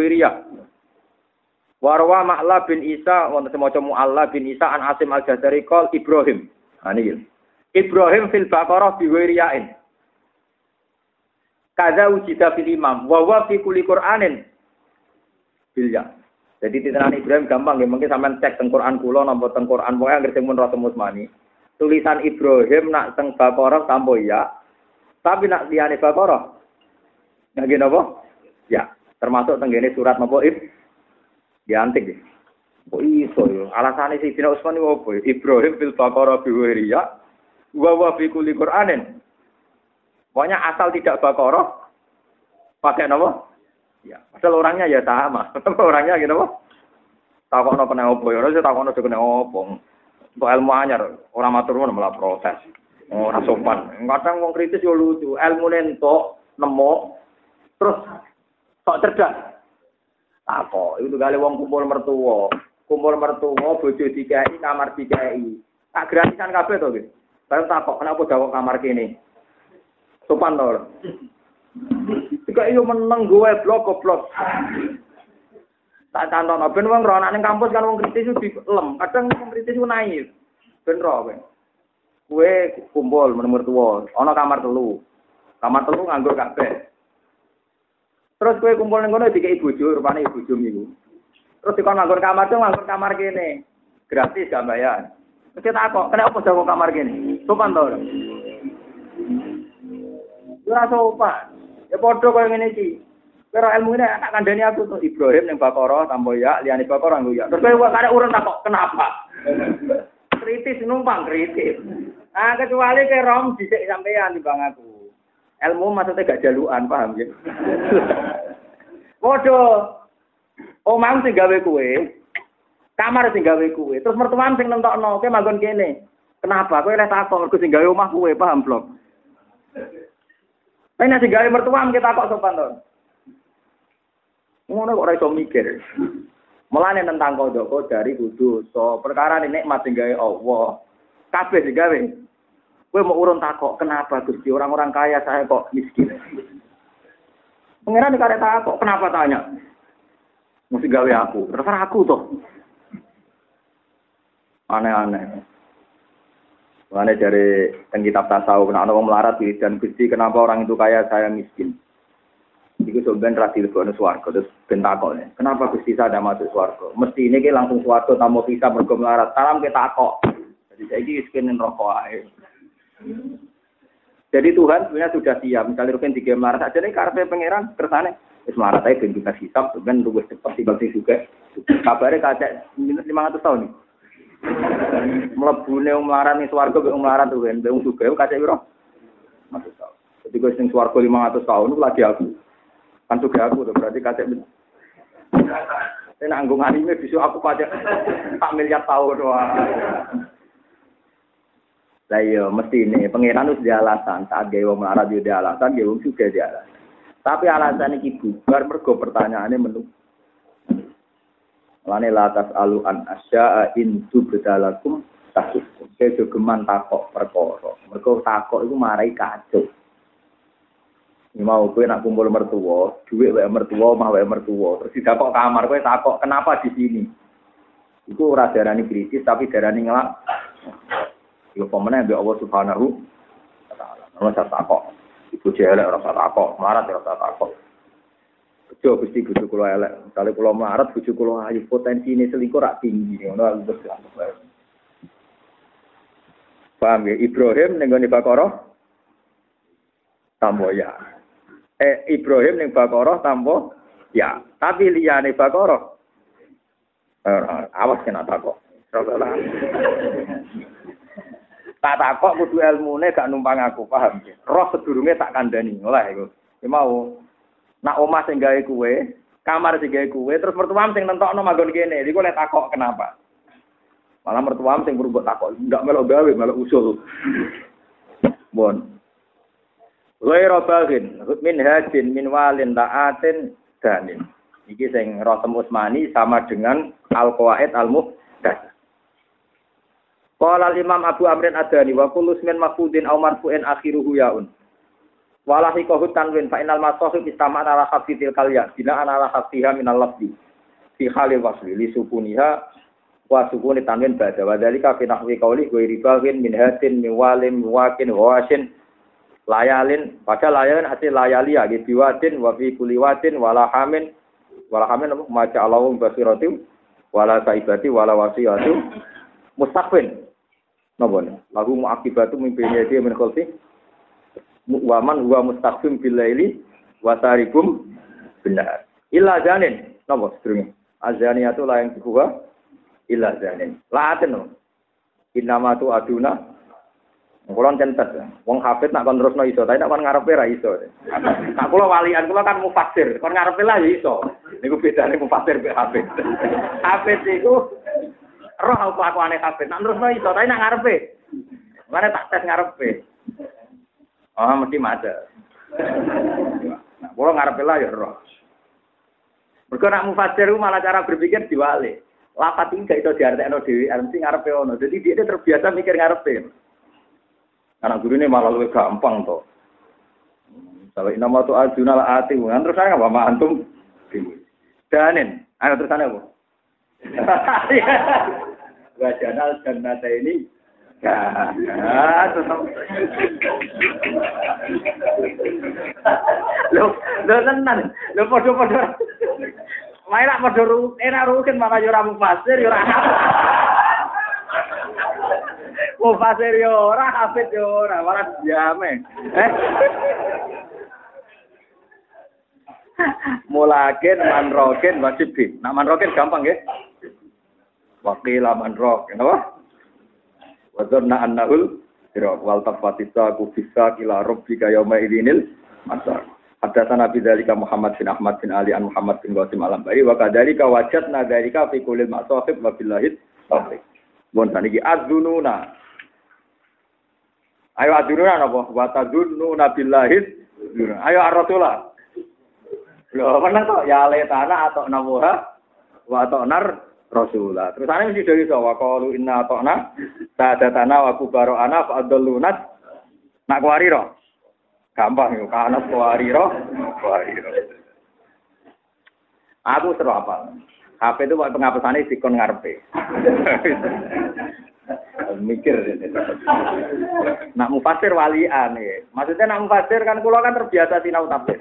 Warwa Ma'la bin Isa, wonten semoga Mu'alla bin Isa an Asim al-Jazari kol Ibrahim. Ini Ibrahim fil Baqarah bi wiriyain. Kaza ujida fil imam, wa wa fi kulli Qur'anin bil ya. Jadi titenan Ibrahim gampang ya, mungkin sampean cek teng Quran kula napa teng Quran pokoke anggere sing mun rasa musmani. Tulisan Ibrahim nak teng Baqarah tambo ya. Tapi nak liyane Baqarah. Nah apa? Ya, termasuk tenggene surat napa Ibrahim Diantik deh. Kok iso yo? Alasane Dina Utsman itu apa? Ibrahim fil Baqarah bi wiriya wa wa fi kulli Qur'anin. Pokoknya asal tidak Baqarah pakai nama? Ya, asal orangnya ya sama. orangnya gitu apa? Takokno kena opo ya, ora takokno kena opo. Untuk ilmu anyar, orang matur malah protes. Ora sopan. Kadang wong kritis yo lucu, ilmu nentok nemu terus sok cerdas. Tako, itu kali wong kumpul mertua. Kumpul mertua, bojo dikai, kamar dikai. Tak gratisan kabeh to, gitu. Baru takok, kenapa jawab kamar kini? Sopan to. Jika iyo meneng gue blok blok. Tak canton, ben wong ronak ning kampus kan wong kritis itu lem. Kadang wong kritis naif. Ben ro ben. Kue kumpul menurut tua, ono kamar telu. Kamar telu nganggur kabeh. Terus kue kumpul ning kono dikai bojo, rupane bojo niku. Terus dikon nganggur kamar tuh nganggur kamar kene. Gratis gak bayar. Terus kita kok, kenapa jago kamar kene? Sopan to. Ora sopan. Ya padha koyo ngene iki. Kira ilmu ini tak kandani aku tuh Ibrahim yang Bakoro tambah ya, liani Bakoro nggak ya. Terus kowe kada urun tak kok kenapa? kritis numpang kritis. Nah kecuali ke rom dicek sampean di bang aku. Ilmu maksudnya gak jaluan, paham ya? Waduh. Omang sing gawe kue, kamar sing gawe kue, terus mertuan sing nentokno, kowe manggon kene. Kenapa? Kowe lek takok mergo sing gawe omah kue, paham blok? Nek sing gawe mertuan kita kok sopan to. Ngono kok ora iso mikir. Mulane tentang kodoko dari kudu so perkara ini nikmat sing gawe Allah. Kabeh sing gawe Gue mau urun takok, kenapa Gusti orang-orang kaya saya kok miskin? Pengiran dikare takok, kenapa tanya? Mesti gawe aku, terserah aku toh. Aneh-aneh. Mana dari teng kitab tasawuf, nah orang melarat dan gusti kenapa orang itu kaya saya miskin. Iku sebenarnya rasi lebih suarga terus bentakok nih. Kenapa gusti saya ada masuk suarga? Mesti ini langsung suarga tamu bisa mergo melarat. Salam kita kok. Jadi saya ini miskin rokok. Jadi Tuhan sebenarnya sudah siap. Misalnya Rukin tiga melarat aja nih karpe pangeran kersane. Wis melarat aja kita ben luwes cepet timbang sing juga. Kabarnya kacek lima ratus tahun nih. Mlebune wong melarat ning swarga mek melarat tuh kan, wong sugih kacek piro? Tahun. Jadi gue sing swarga 500 tahun itu lagi aku. Kan sugih aku tuh berarti kacek Saya nanggung anime bisa aku pajak tak miliar tahun doang. Lah iya mesti ini pangeran itu alasan saat gawe wong melarat yo alasan gawe wong juga dia alasan. Tapi alasan iki bubar mergo pertanyaannya menurut Lane latas alu an asya in tubdalakum tasukum. Saya geman takok perkara. Mergo takok iku marai kacau. Ini mau gue nak kumpul mertua, duit wae mertua, mah wae mertua. Terus didakok kamar gue takok, kenapa di sini? Iku ora darani kritis tapi darani ngelak. Iku pemene mbek Allah Subhanahu wa taala. Ora takok. Ibu jelek ora takok, marah ora takok. Bejo Gusti bojo kula elek. Misale kula melarat bojo kula ayu ini selingkuh rak tinggi ngono aku Paham ya? Ibrahim ning gone Bakara tambo ya. Eh Ibrahim ning Bakara tambo ya. Tapi liyane Bakara eh, awas kena takok. Tak takok kudu ilmune gak numpang aku, paham? Roh sedurunge tak kandhani. Olah iku. Ya mau Nak omah sing gawe kue, kamar sing gawe kue, terus mertuam sing nentokno manggon kene. Iku lek takok kenapa? Malah mertuam sing berubah takok, enggak melok gawe, melok usul. Bon. Ghairu bagin, min hajin min walin ta'atin danin. Iki sing Rosem Usmani sama dengan Al-Qawaid Al-Muhdatsah. Qala Imam Abu Amrin Adani wa kullu ismin mafudin aw marfu'in akhiruhu yaun. Walahi kohut tanwin fa inal masohib istama ala khaffi tilkal ya bina ala khaffiha minal lafzi. Fi khalil wasli li sukuniha wa sukuni tanwin ba'da. Wa dzalika fi nahwi qawli wa ribawin min hatin min walim wakin wasin layalin. Pada layalin hasil layali ya gitu watin wa fi kulli watin wala hamin wala hamin maca Allahum basiratim wala saibati wala wasiyatu mustaqbin napa lagu muakibatu mimpinnya dia min khalfi waman huwa mustaqim bil laili wa tarikum benar. Illa janin. Napa sedurunge? Azaniyatu la yang kedua illa janin. Laaten no. Innama tu aduna Kulon centet, wong hafid nak kon terusno iso, tapi nak kon ngarepe ra iso. Nak kula walian kula kan mufasir, kon ngarepe lah ya iso. Niku bedane mufasir mbek hafid. Hafid iku roh kelakuane hafid, nak terusno iso, tapi nak ngarepe. Mana tak tes ngarepe. Oh, mesti maca. Nah, kalau ngarep lah ya roh. Mereka nak mufasir malah cara berpikir diwali. Lapat ini gak itu diartekno dewi, mesti ngarepe ono. Jadi dia terbiasa mikir ngarepe. Anak guru ini malah lebih gampang toh. Kalau nama tuh ajunal ati, kan terus saya nggak antum. Danin, ayo terus apa? Wajanal dan nada ini Ah, tetap. Lo, lo tenan. Lo podo-podo. Main nak enak rukin maka yo ora mufasir yo ora. Mufasir yo ora, hafid yo ora, ora jame. Eh. Mulakin manrokin wajib Nak manrokin gampang nggih. Wakil manrokin, apa? Wa dhanna annahul firaq wal tafatisa ku bisa ila rabbika yauma idinil masar. Hadatsana bi dzalika Muhammad bin Ahmad bin Ali an Muhammad bin Qasim alam bari wa kadzalika wajadna dzalika fi kulli ma'sahib wa billahi taufiq. Bon saniki adzununa. Ayo adzununa napa? Wa tadzununa billahi. Ayo ar-rasulah. Lho, menang kok ya letana atau namuha wa atau nar Rasulullah. Terus ane mesti dari sawa qalu inna ta'na sadatana wa kubaroana fa adallunat nak kuwariro. Gampang yo kana kuwariro, kuwariro. Aku seru apa? HP itu pengapesannya sikon ngarepe. mikir. nak mufasir walian ya. Maksudnya nak mufasir kan kulo kan terbiasa sinau tafsir.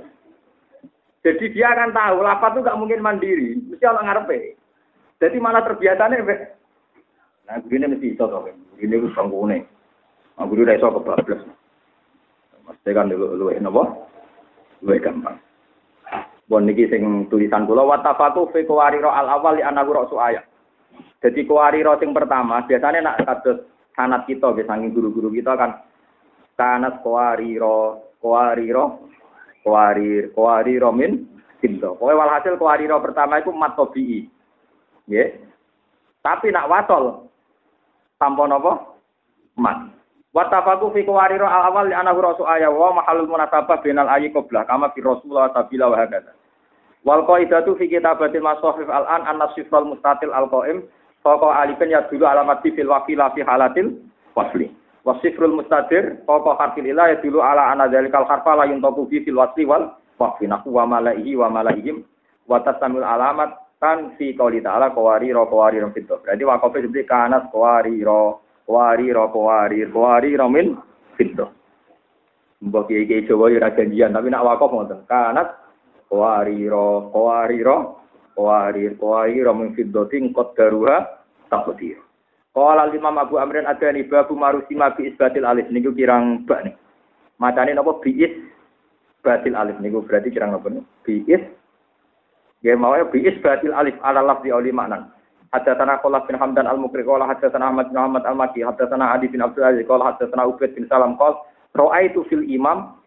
Jadi dia akan tahu lapat itu gak mungkin mandiri, mesti orang ngarepe. Jadi malah terbiasa nih, nah begini mesti iso begini gue banggune. Nah, gue udah iso kebablas. Mesti kan dulu lu nopo, lu gampang. Bon niki sing tulisan kula wa tafaqu fi qawariro al awal li anahu rasu ayat. Jadi qawariro sing pertama biasanya nak kados sanat kita nggih saking guru-guru kita kan kanat qawariro qawariro qawarir qawariro min sinto. Pokoke walhasil qawariro pertama iku mat tabii. Nggih. Tapi nak watol tanpa napa? Mat. Wattafaku fi qawariro al awal li anahu rasu ayat wa mahalul munasabah binal ayyi qabla kama fi rasulullah tabila wa hakadha. Wal qaidatu fi kitabatil masahif al an an nasifal mustatil al qaim Pokok alifin ya dulu alamat fil wakila fi halatil wasli. Wasifrul mustadir pokok harfil ilah ya dulu ala anadzalikal harfa la yuntaku fi fil wasli wal waqfi nahu wa malaihi wa malaihim wa tasamul alamat kan fi qouli ta'ala qawari ro qawari ro fito. Berarti wakofe seperti kanas qawari ro qawari ro qawari qawari ro min fito. Mbok kiai-kiai Jawa ya janjian tapi nak wakof ngoten. Kanas qawari ro qawari ro Qawarir, qawarir min fiddatin qaddaruha taqdir. Qala Imam Abu Amrin adani babu marusima bi isbatil alif niku kirang bak nih. Macane napa bi is batil alif niku berarti kirang napa nih? Bi is Ya mau bi is batil alif ala lafzi auli maknan. Haddatsana Qullah bin Hamdan al-Mukri qala haddatsana Ahmad bin Muhammad al-Maki haddatsana Adi bin Abdul Aziz qala haddatsana Ubaid bin Salam qala ra'aitu fil imam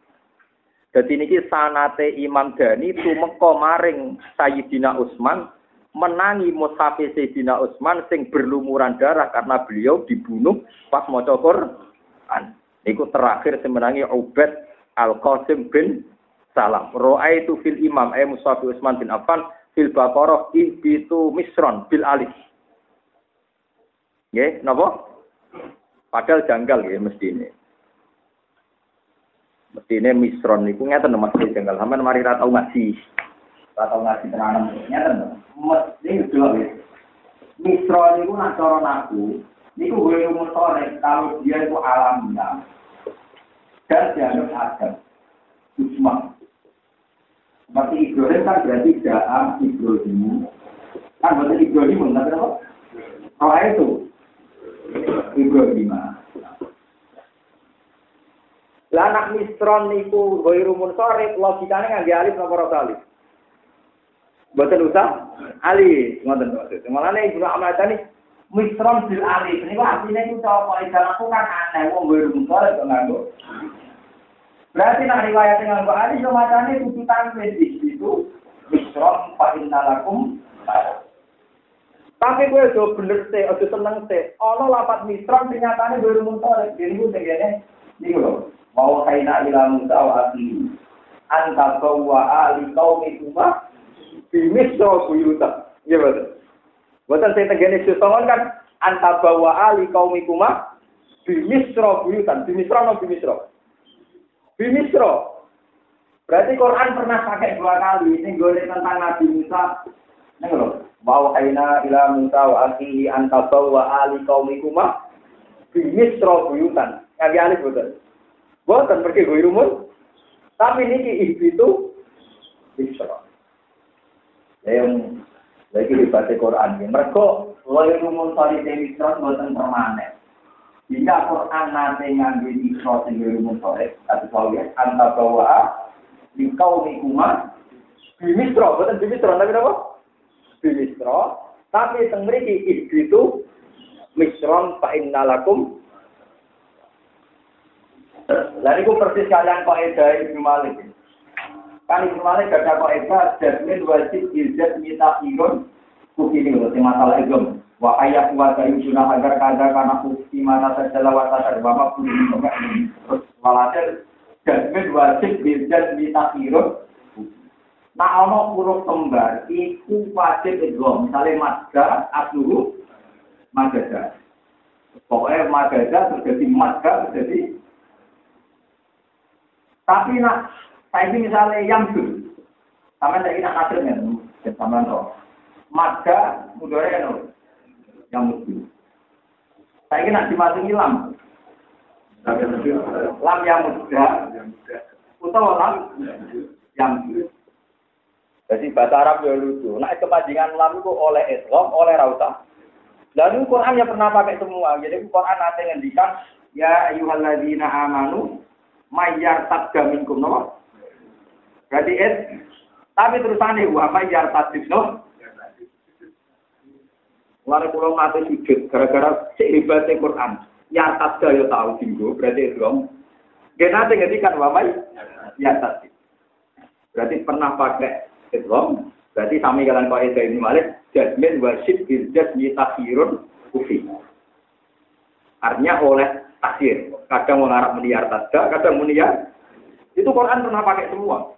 jadi niki sanate Imam Dani tumeka maring Sayyidina Utsman menangi mushafi Sayyidina Utsman sing berlumuran darah karena beliau dibunuh pas maca Quran. Niku terakhir semenangi Ubaid Al-Qasim bin Salam. Ra'aitu fil imam ay Mushafi Utsman bin Affan fil Baqarah ibitu misron bil alif. Nggih, napa? Padahal janggal ya mesti ini. Mestine misron niku ngeten mesti jenggal sampean mari ra tau ngaji. Ra tau ngaji tenanan ngeten. Mesti yo Misron niku nak cara naku niku gue umur sore kalau dia itu alamiah dan dianggap adam. Usman. Seperti Ibrahim kan berarti Jaam Ibrahim. Kan berarti Ibrahim, nggak apa? Kalau itu Ibrahim. Lah anak misron niku ghairu munsorif ngangge alif napa ora alif. Mboten usah alif, ngoten maksud. Mulane Ibnu Ahmad tani misron bil alif niku artine iku cara ikan aku kan aneh wong ghairu munsorif nganggo. Berarti nak riwayat nganggo alif yo macane kudu tanwin di situ misron fa innalakum tapi gue do bener sih, aja seneng sih. Ono lapat misron ternyata rumun sore. Jadi gue tegene, nih loh. Mau kaina ila Musa wa akhi. Anta bawa ali qaumi kuma bimisra buyuta. Iya betul. Buatan saya tegene sesongon kan anta bawa ali qaumi kuma bimisra buyutan. Bimisra no bimisra. Bimisra. Berarti Quran pernah pakai dua kali. Ini gue tentang Nabi Musa. Ini loh. Mau kaina ila Musa wa akhi anta bawa ali qaumi kuma bimisra buyutan. Kali alif betul. Bukan pergi gue rumun. Tapi ini itu Isra. Yang lagi dibaca Quran. Mereka tadi dari Isra buatan permanen. Jika Quran nanti ngambil Sehingga rumun sore, tapi kalau ya anta bawa di kau nikuma bimisro, bukan bimisro, tapi apa? Bimisro. Tapi teng mriki itu misron fa innalakum Lalu itu persis kalian kok edah Ibnu Malik. Kan Ibnu Malik gak ada kok edah, jasmin wajib izat mita irun. Kukini loh, masalah itu. Wa ayat wa kayu sunah agar kada karena bukti mana saja lawat sadar bapak pun ini terus walhasil jasmin wajib izat mita irun. Nah, ono huruf kembar, itu wajib itu. Misalnya madga, abduru, madga. Pokoknya madga terjadi madga terjadi tapi nak saya ini misalnya yang tuh, sama saya nak nasir kan, sama. Maka mudore kan yang mesti. Saya kira dimasuki lam. Lam yang muda. Utawa lam yang Jadi bahasa Arab ya lucu. Nah kepanjangan lam itu oleh Islam, oleh rauta. Dan Quran yang pernah pakai semua. Jadi Quran nanti ngendikan ya ayyuhalladzina amanu mayyar tadga minkum no. Berarti es tapi terusannya wa mayyar tadga Lalu pulau mati sujud gara-gara hebatnya Quran. Ya tadga ya tahu tinggu berarti. Dia nanti ngendikan wa mayyar tadga. Berarti pernah pakai Islam, berarti sami kalian Pak Eda ini Malik, jasmin wasid bil jasmi takhirun kufi. Artinya oleh takhir. Kadang mengarap meniar tadga, kadang meniar. Itu Quran pernah pakai semua.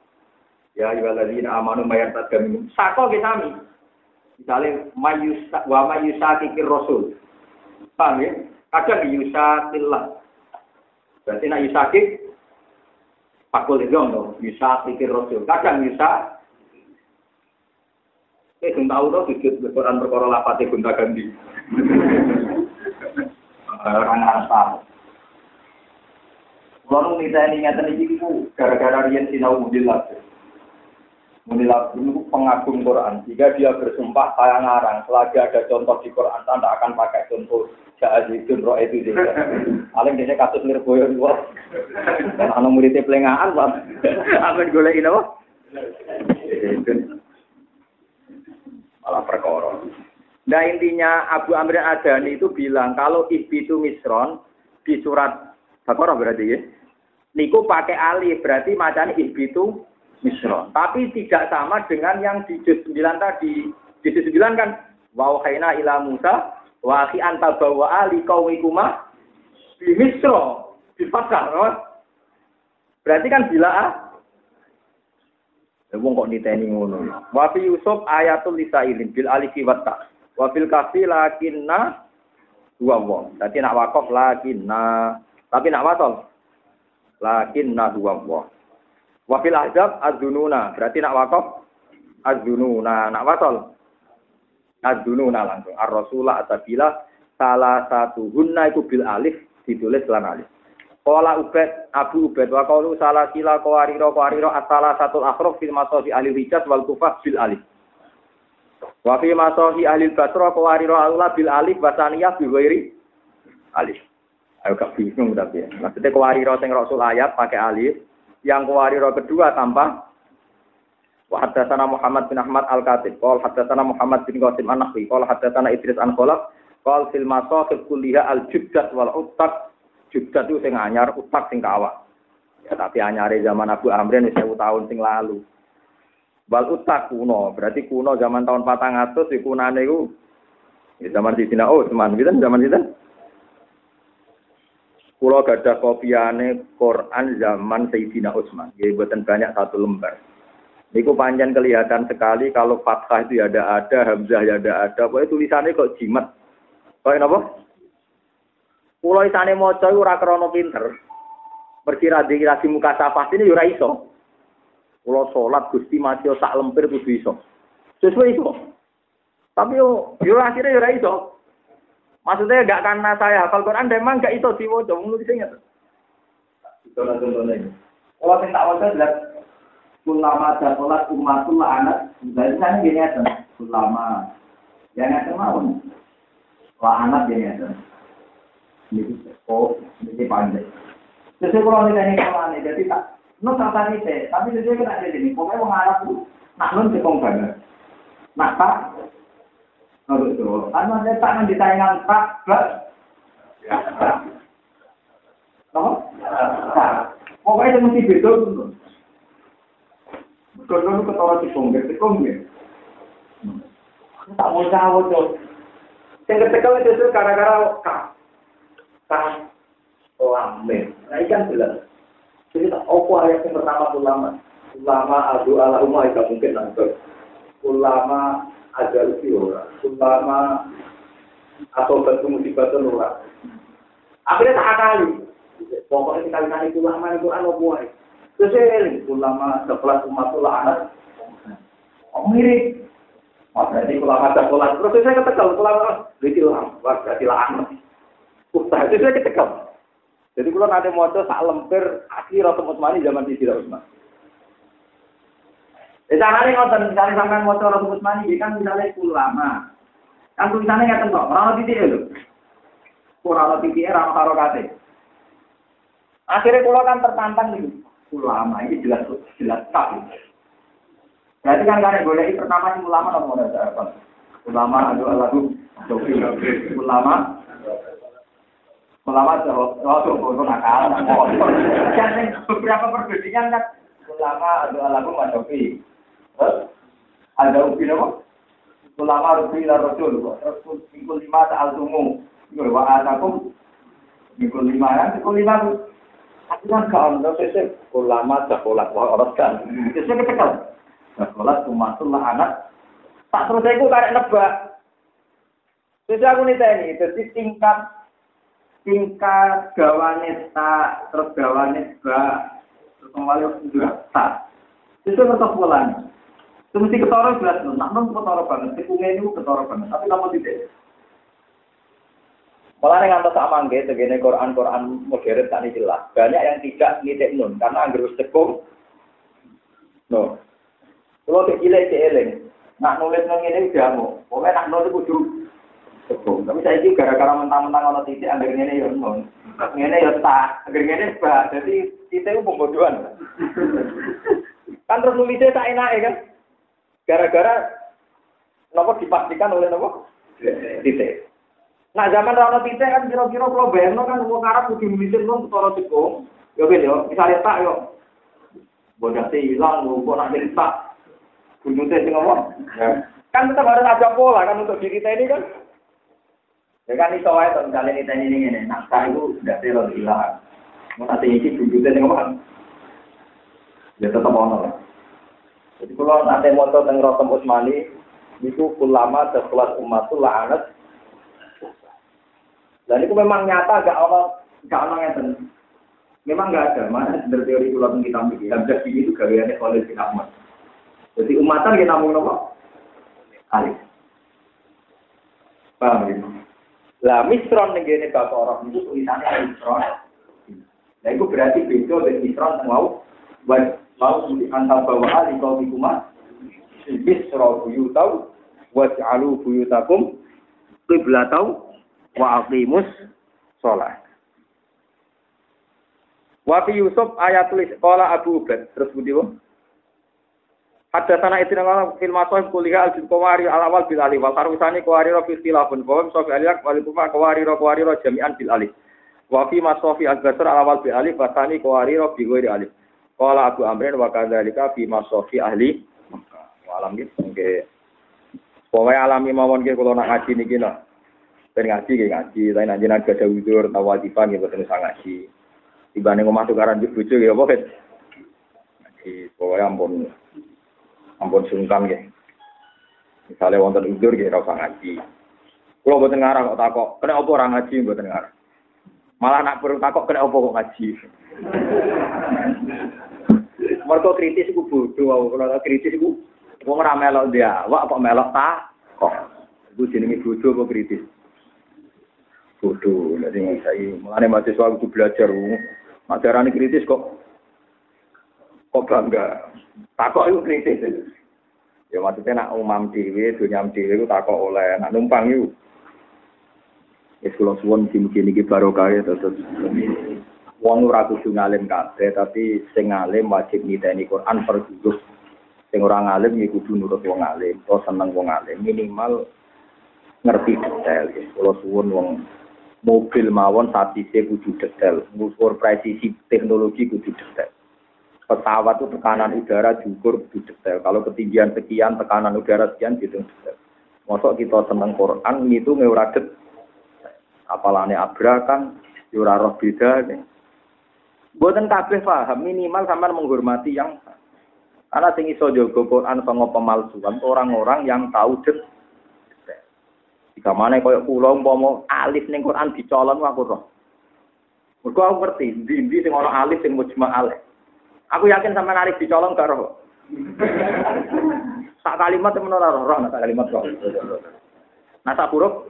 Ya ayyuhalladzina amanu mayar tadga minum. Sako sami. Misalnya mayusa wa mayusakikir rasul. Paham ya? Kadang yusakillah. Berarti nak yusakik pakul itu dong, yusakikir rasul. Kadang yusak Eh, sing tahu tuh sujud Quran perkara lapate gonta ganti. Orang tahu. Kalau kita ini ngeten iki gara-gara dia sinau mudilat. Mudilat itu pengagum Quran. Jika dia bersumpah saya ngarang, selagi ada contoh di Quran, anda akan pakai contoh Ja'azidun roh itu juga. Paling dia kasus nirboyo dua. Dan anak muridnya pelengahan, Pak. Apa digolekin apa? malah perkara. Nah intinya Abu Amr Adani itu bilang kalau itu misron di surat Baqarah berarti ya. Niku pakai alif berarti macamnya itu misron. Tapi tidak sama dengan yang di juz 9 tadi. Di juz 9 kan wa khaina ila Musa wa akhi anta bawa ali qaumikuma misro di fakar. Berarti kan bila ah Wong kok niteni ngono. Wa fi Yusuf ayatul lisailin bil alifi wa ta. Wa fil kafi lakinna dua wong. Dadi nak wakaf lakinna. Tapi nak watol lakinna dua wong. Wa fil ahzab adzununa. Berarti nak wakaf adzununa. Nak watol adzununa langsung. Ar-rasulah atabila salah satu hunna itu bil alif ditulis lan alif. Kala Ubed, Abu Ubed, wa salah sila kawariro kawariro asala satu akhraf fil masohi ahli hijaz wal kufah bil alif. Wa fi masohi ahli basra kawariro Allah bil alif basaniyah bi ghairi alif. Ayo gak bingung tapi ya. Maksudnya kawariro sing rasul ayat pakai alif, yang kawariro kedua tanpa Wa haddatsana Muhammad bin Ahmad Al-Katib, qol haddatsana Muhammad bin Qasim An-Nahwi, qol haddatsana Idris an Khalaf, qol fil masahif kulliha al-jubdat wal uttak juga tuh sing anyar, utak sing kawak. Ya tapi anyare zaman Abu Amrin wis tahun sing lalu. Bal utak kuno, berarti kuno zaman tahun patang atus di kunane iku ya zaman oh teman kita zaman kita. Kulo gadah kopiane Quran zaman Sayyidina Utsman. Jadi buatan banyak satu lembar. Niku panjang kelihatan sekali kalau fathah itu ya ada ada, hamzah ya ada ada. Pokoknya tulisannya kok jimat. Kok apa? Pulau isane maca ora krana pinter. Pergi radhi lagi muka safah ini ora iso. Pulau salat Gusti mati sak lempir kudu iso. Sesuai iso. Tapi yo yo akhirnya ora. Maksudnya gak karena saya hafal Quran memang gak iso diwaca wong nulis inget. Itu lah contohnya. Kalau sing tak waca ulama dan sholat umatul anak, misalnya sana gini aja, ulama, yang ada lah anak gini aja. Ini oh, ini pandai. Sesuai kalau ini teknik kalau ini, jadi tak, tak tadi teh, tapi sesuai kena jadi ini. Pokoknya mau ngarap tuh, nak. Nak tak, kalau itu, anu ada tangan di tayangan tak, bas, No? Pokoknya itu mesti beda. Kalau ketawa cekong, cekong ya. Tak mau jawab tuh. Yang ketekel itu gara-gara kak pas lambe. Nah ikan jelas. Jadi tak ayat yang pertama ulama. Ulama adu ala umma itu mungkin nanti. Ulama ada usi ora. Ulama atau batu musibah itu ora. Akhirnya tak kali. Pokoknya sekali kali ulama itu anu buai. Ini ulama sekelas umat ulama Oh mirip. Oh, berarti ulama sekelas. Terus saya katakan ulama, berarti ulama, berarti ulama. susah. Itu saya kecekel. Jadi kalau nanti mau sak lemper asli Rasul Utsmani zaman di Sirah Utsman. Sana nih nonton misalnya sampai mau Rasul Utsmani, kan misalnya ulama. Kan tulisannya nggak tentu, orang titik itu. Kurang titik orang karo kate. Akhirnya kalau kan tertantang nih, ulama ini jelas jelas tak. Berarti kan karena boleh pertama sih ulama nomor apa? Ulama adalah lagu. Ulama ulama oh tuh itu nakal. Kan beberapa perbedaan kan ulama adalah lagu Mas Sofi. Ada ubi apa? Ulama rubi la rasul. Rasul minggu lima ta'al tumu. Minggu wa atakum. Minggu lima kan. Minggu lima Aku kan gak ono sesek ulama sekolah orang kan. Sesek ketekel. Sekolah umatul lah anak. Tak terus aku karek nebak. Jadi aku nih tadi, jadi tingkat tingkat gawane tak, terus gawane ba, terus kembali juga tak. Itu tetap polanya. Itu mesti ketara jelas, nak non ketara banget, tikungnya itu ketara banget, tapi kamu tidak. Malah yang antar sama nggak, segini Quran Quran modern tadi jelas. Banyak yang tidak ngitik nun, karena anggur sekung. No. Kalau kecilnya cieling, nak nulis nang ini udah mau. Pokoknya nak nulis kudu Cukup. Tapi saya ini gara-gara mentang-mentang kalau titik anggar ini ya non. Ini ya tak, anggar ini sebab. Jadi kita itu pembodohan. kan terus nulisnya tak enak ya kan? Gara-gara nopo dipastikan oleh nopo titik. Nah zaman rano titik kan kira-kira kalau bayang kan mau ngarap kudu nulisin non ketara cukup. Ya kan ya, misalnya tak yo. Bodoh hilang, kok nak jadi tak. Kunjungnya sih ngomong. Kan tetap harus ada pola kan untuk diri kita ini kan. Ya kan iso wae to misalnya kita ini ngene, naskah itu tidak terlalu hilang. Mau nanti ini wujudnya dengan apa? Ya tetap ono lah. Jadi kalau nanti moto tentang Rotem Usmani itu ulama sekelas umat itu la'anat. Dan itu memang nyata gak ono gak ono yang Memang gak ada, mana dari teori pulau kita mikir, yang jadi itu gaweannya Khalid bin Ahmad. Jadi umatan kita mau nopo? Alif. Paham gitu? Lah misron ning kene bapak orang itu tulisannya misron. Nah itu berarti beda dengan misron mau buat mau antar bawa ali kau di rumah. Misro buyutau waj'alu buyutakum qiblatau wa aqimus sholat. Wa fi Yusuf ayat tulis qala Abu Ubaid terus budi ada sana itu dengan film atau kuliah al kawari al awal bil alif. Wal harusani kawari ro istilahun bahwa sofi aliak wal kuma kawari ro kawari ro jami'an bil alif. Wa fi masofi al basar al awal bil alif wasani kawari ro bi ghairi qala abu amrin wa kadzalika fi masofi ahli alam gitu nggih Pokoknya alami mawon ke kalau nak ngaji niki no. Ben ngaji ke ngaji, tapi nanti nanti ada widur, tahu wajiban gitu terus ngaji. Tiba nih ngomong tukaran di bujuk ya pokoknya. Ngaji, pokoknya ampun ampun sungkan ya. Misalnya wonten udur ya rasa ngaji. Kalau buat ngarang kok takok, kena apa orang ngaji buat ngarang. Malah nak perlu takok kena apa kok ngaji. Mereka kritis iku bodoh, kalau kritis iku wong ora melok dia, wak kok melok tak kok. Iku jenenge bodoh apa kritis. Bodoh, jadi saya mulane mahasiswa itu belajar, ajaran kritis kok kok bangga. Takok itu kritis. Ya maksudnya nak umam dewi, dunia dewi itu takok oleh, nak numpang itu. Ya kalau suwon mugi ini barokah ya terus. Wong ora kudu ngalim kabeh, tapi sing ngalim wajib niteni Quran per juzuk. Sing ora ngalim ya kudu nurut wong ngalim, atau seneng wong ngalim, minimal ngerti detail ya. Kalau suwon wong mobil mawon satise kudu detail, ngukur presisi teknologi kudu detail pesawat itu tekanan udara diukur di detail. Kalau ketinggian sekian, tekanan udara sekian, gitu detail. Masuk kita seneng Quran, itu ngewura detail. Apalane abra kan, yura roh beda. Nih. Buatan kabeh paham, minimal sama menghormati yang karena sing iso jaga Quran sama pemalsuan orang-orang yang tahu detail. Jika mana kaya kula umpama alif ning Quran dicolon aku roh. Mergo aku ngerti, ndi-ndi sing ana alif sing mujma' alif. Aku yakin sampai narik dicolong gak roh. Sak kalimat temen ora roh, roh kalimat roh. Nah sak huruf.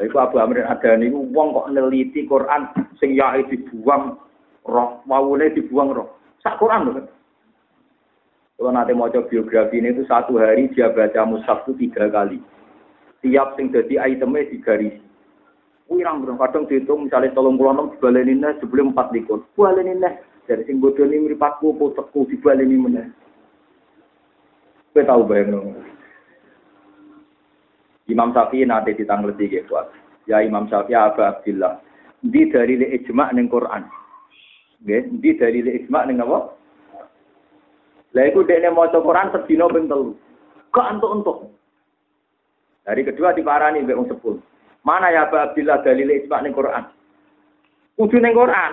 Iku Abu Amr Adani ku wong kok neliti Quran sing yae dibuang roh, wawune dibuang roh. Sak Quran lho. Kalau nanti mau coba biografi ini itu satu hari dia baca mushaf itu tiga kali. Tiap sing jadi itemnya digaris. Wirang bro, kadang dihitung misalnya tolong pulau enam dibalenin sebelum empat likur. Balenin dari sing bodoh ini meripatku potekku dibaleni mana. Kita tahu bayang Imam Syafi'i nanti ditangleti gitu. Ya Imam Syafi'i Abu Abdillah. Di dari li ijma' ning Quran. Nggih, di dari li ijma' ning apa? Lah iku dekne maca Quran sedina ping telu. Kok entuk-entuk. Dari kedua diparani mbek wong sepul. Mana ya Abu Abdillah dalil ijma' ning Quran? Kudu ning Quran.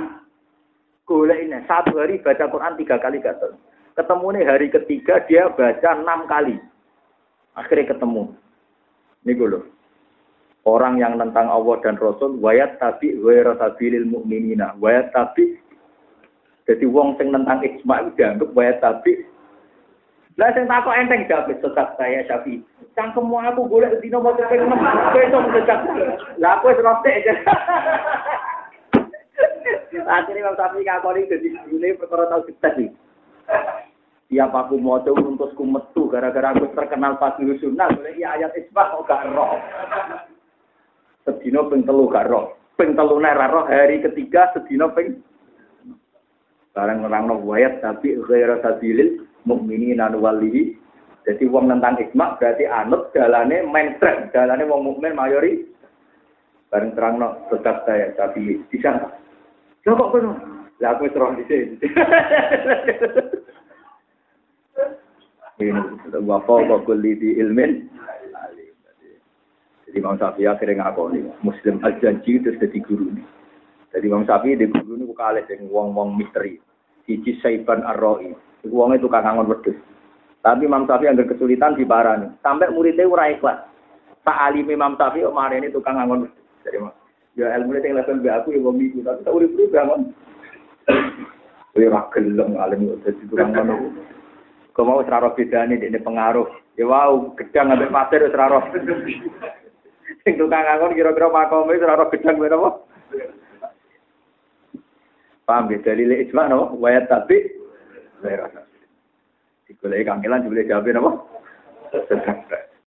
Golek ini satu hari baca Quran tiga kali gatel. Ketemu nih hari ketiga dia baca enam kali. Akhirnya ketemu. Ini loh. Orang yang tentang Allah dan Rasul, wayat tapi wayat sabilil mu'minina. Wayat tapi jadi wong sing tentang ijma itu dianggap wayat tapi lah sing takok enteng jawab sesat saya Syafi. Cangkemmu aku golek dino mau cepet enam. Kowe iso sesat. Lah wis rotek. Akhirnya Imam Syafi ngakoni dadi ini perkara tau kita sih. Tiap aku mau coba untukku metu gara-gara aku terkenal pasti sunnah, boleh iya ayat isbah kok gak roh. Sedino ping telu gak roh. Ping telu roh hari ketiga sedino ping Barang orang no wayat tapi ghaira sabilil mukminin anu walihi. Jadi wong tentang isma berarti anut dalane mainstream, dalane wong mukmin mayori. Bareng terang no tetap saya tapi bisa. Coba kono. Lah aku terus di sini. Wa fawqa kulli di ilmin jadi Imam Syafi'i akhirnya ngakoni Muslim al-janji itu jadi guru ini. Jadi Imam Syafi'i di guru ini bukan alis yang wong-wong misteri. Siji Saiban Ar-Ra'i. Itu kangen wedus. Tapi Imam Syafi'i ada kesulitan di barani. Sampai muridnya ora ikhlas. Tak alim Imam Syafi'i kemarin ini tukang ngangon wedus. Jadi ya ilmu ini yang level aku ya wong itu. Tapi tak urip-urip bangun. Ya alim jadi tukang ngangon Kau mau seraro beda nih, ini pengaruh. Ya wow, gedang ngambil pasir seraro. Sing tukang ngangon kira-kira makome seraro gedang beda apa? Paham ya? Dalil ijma no, wayat tapi Digoleki kangelan boleh jawab apa? Sedang.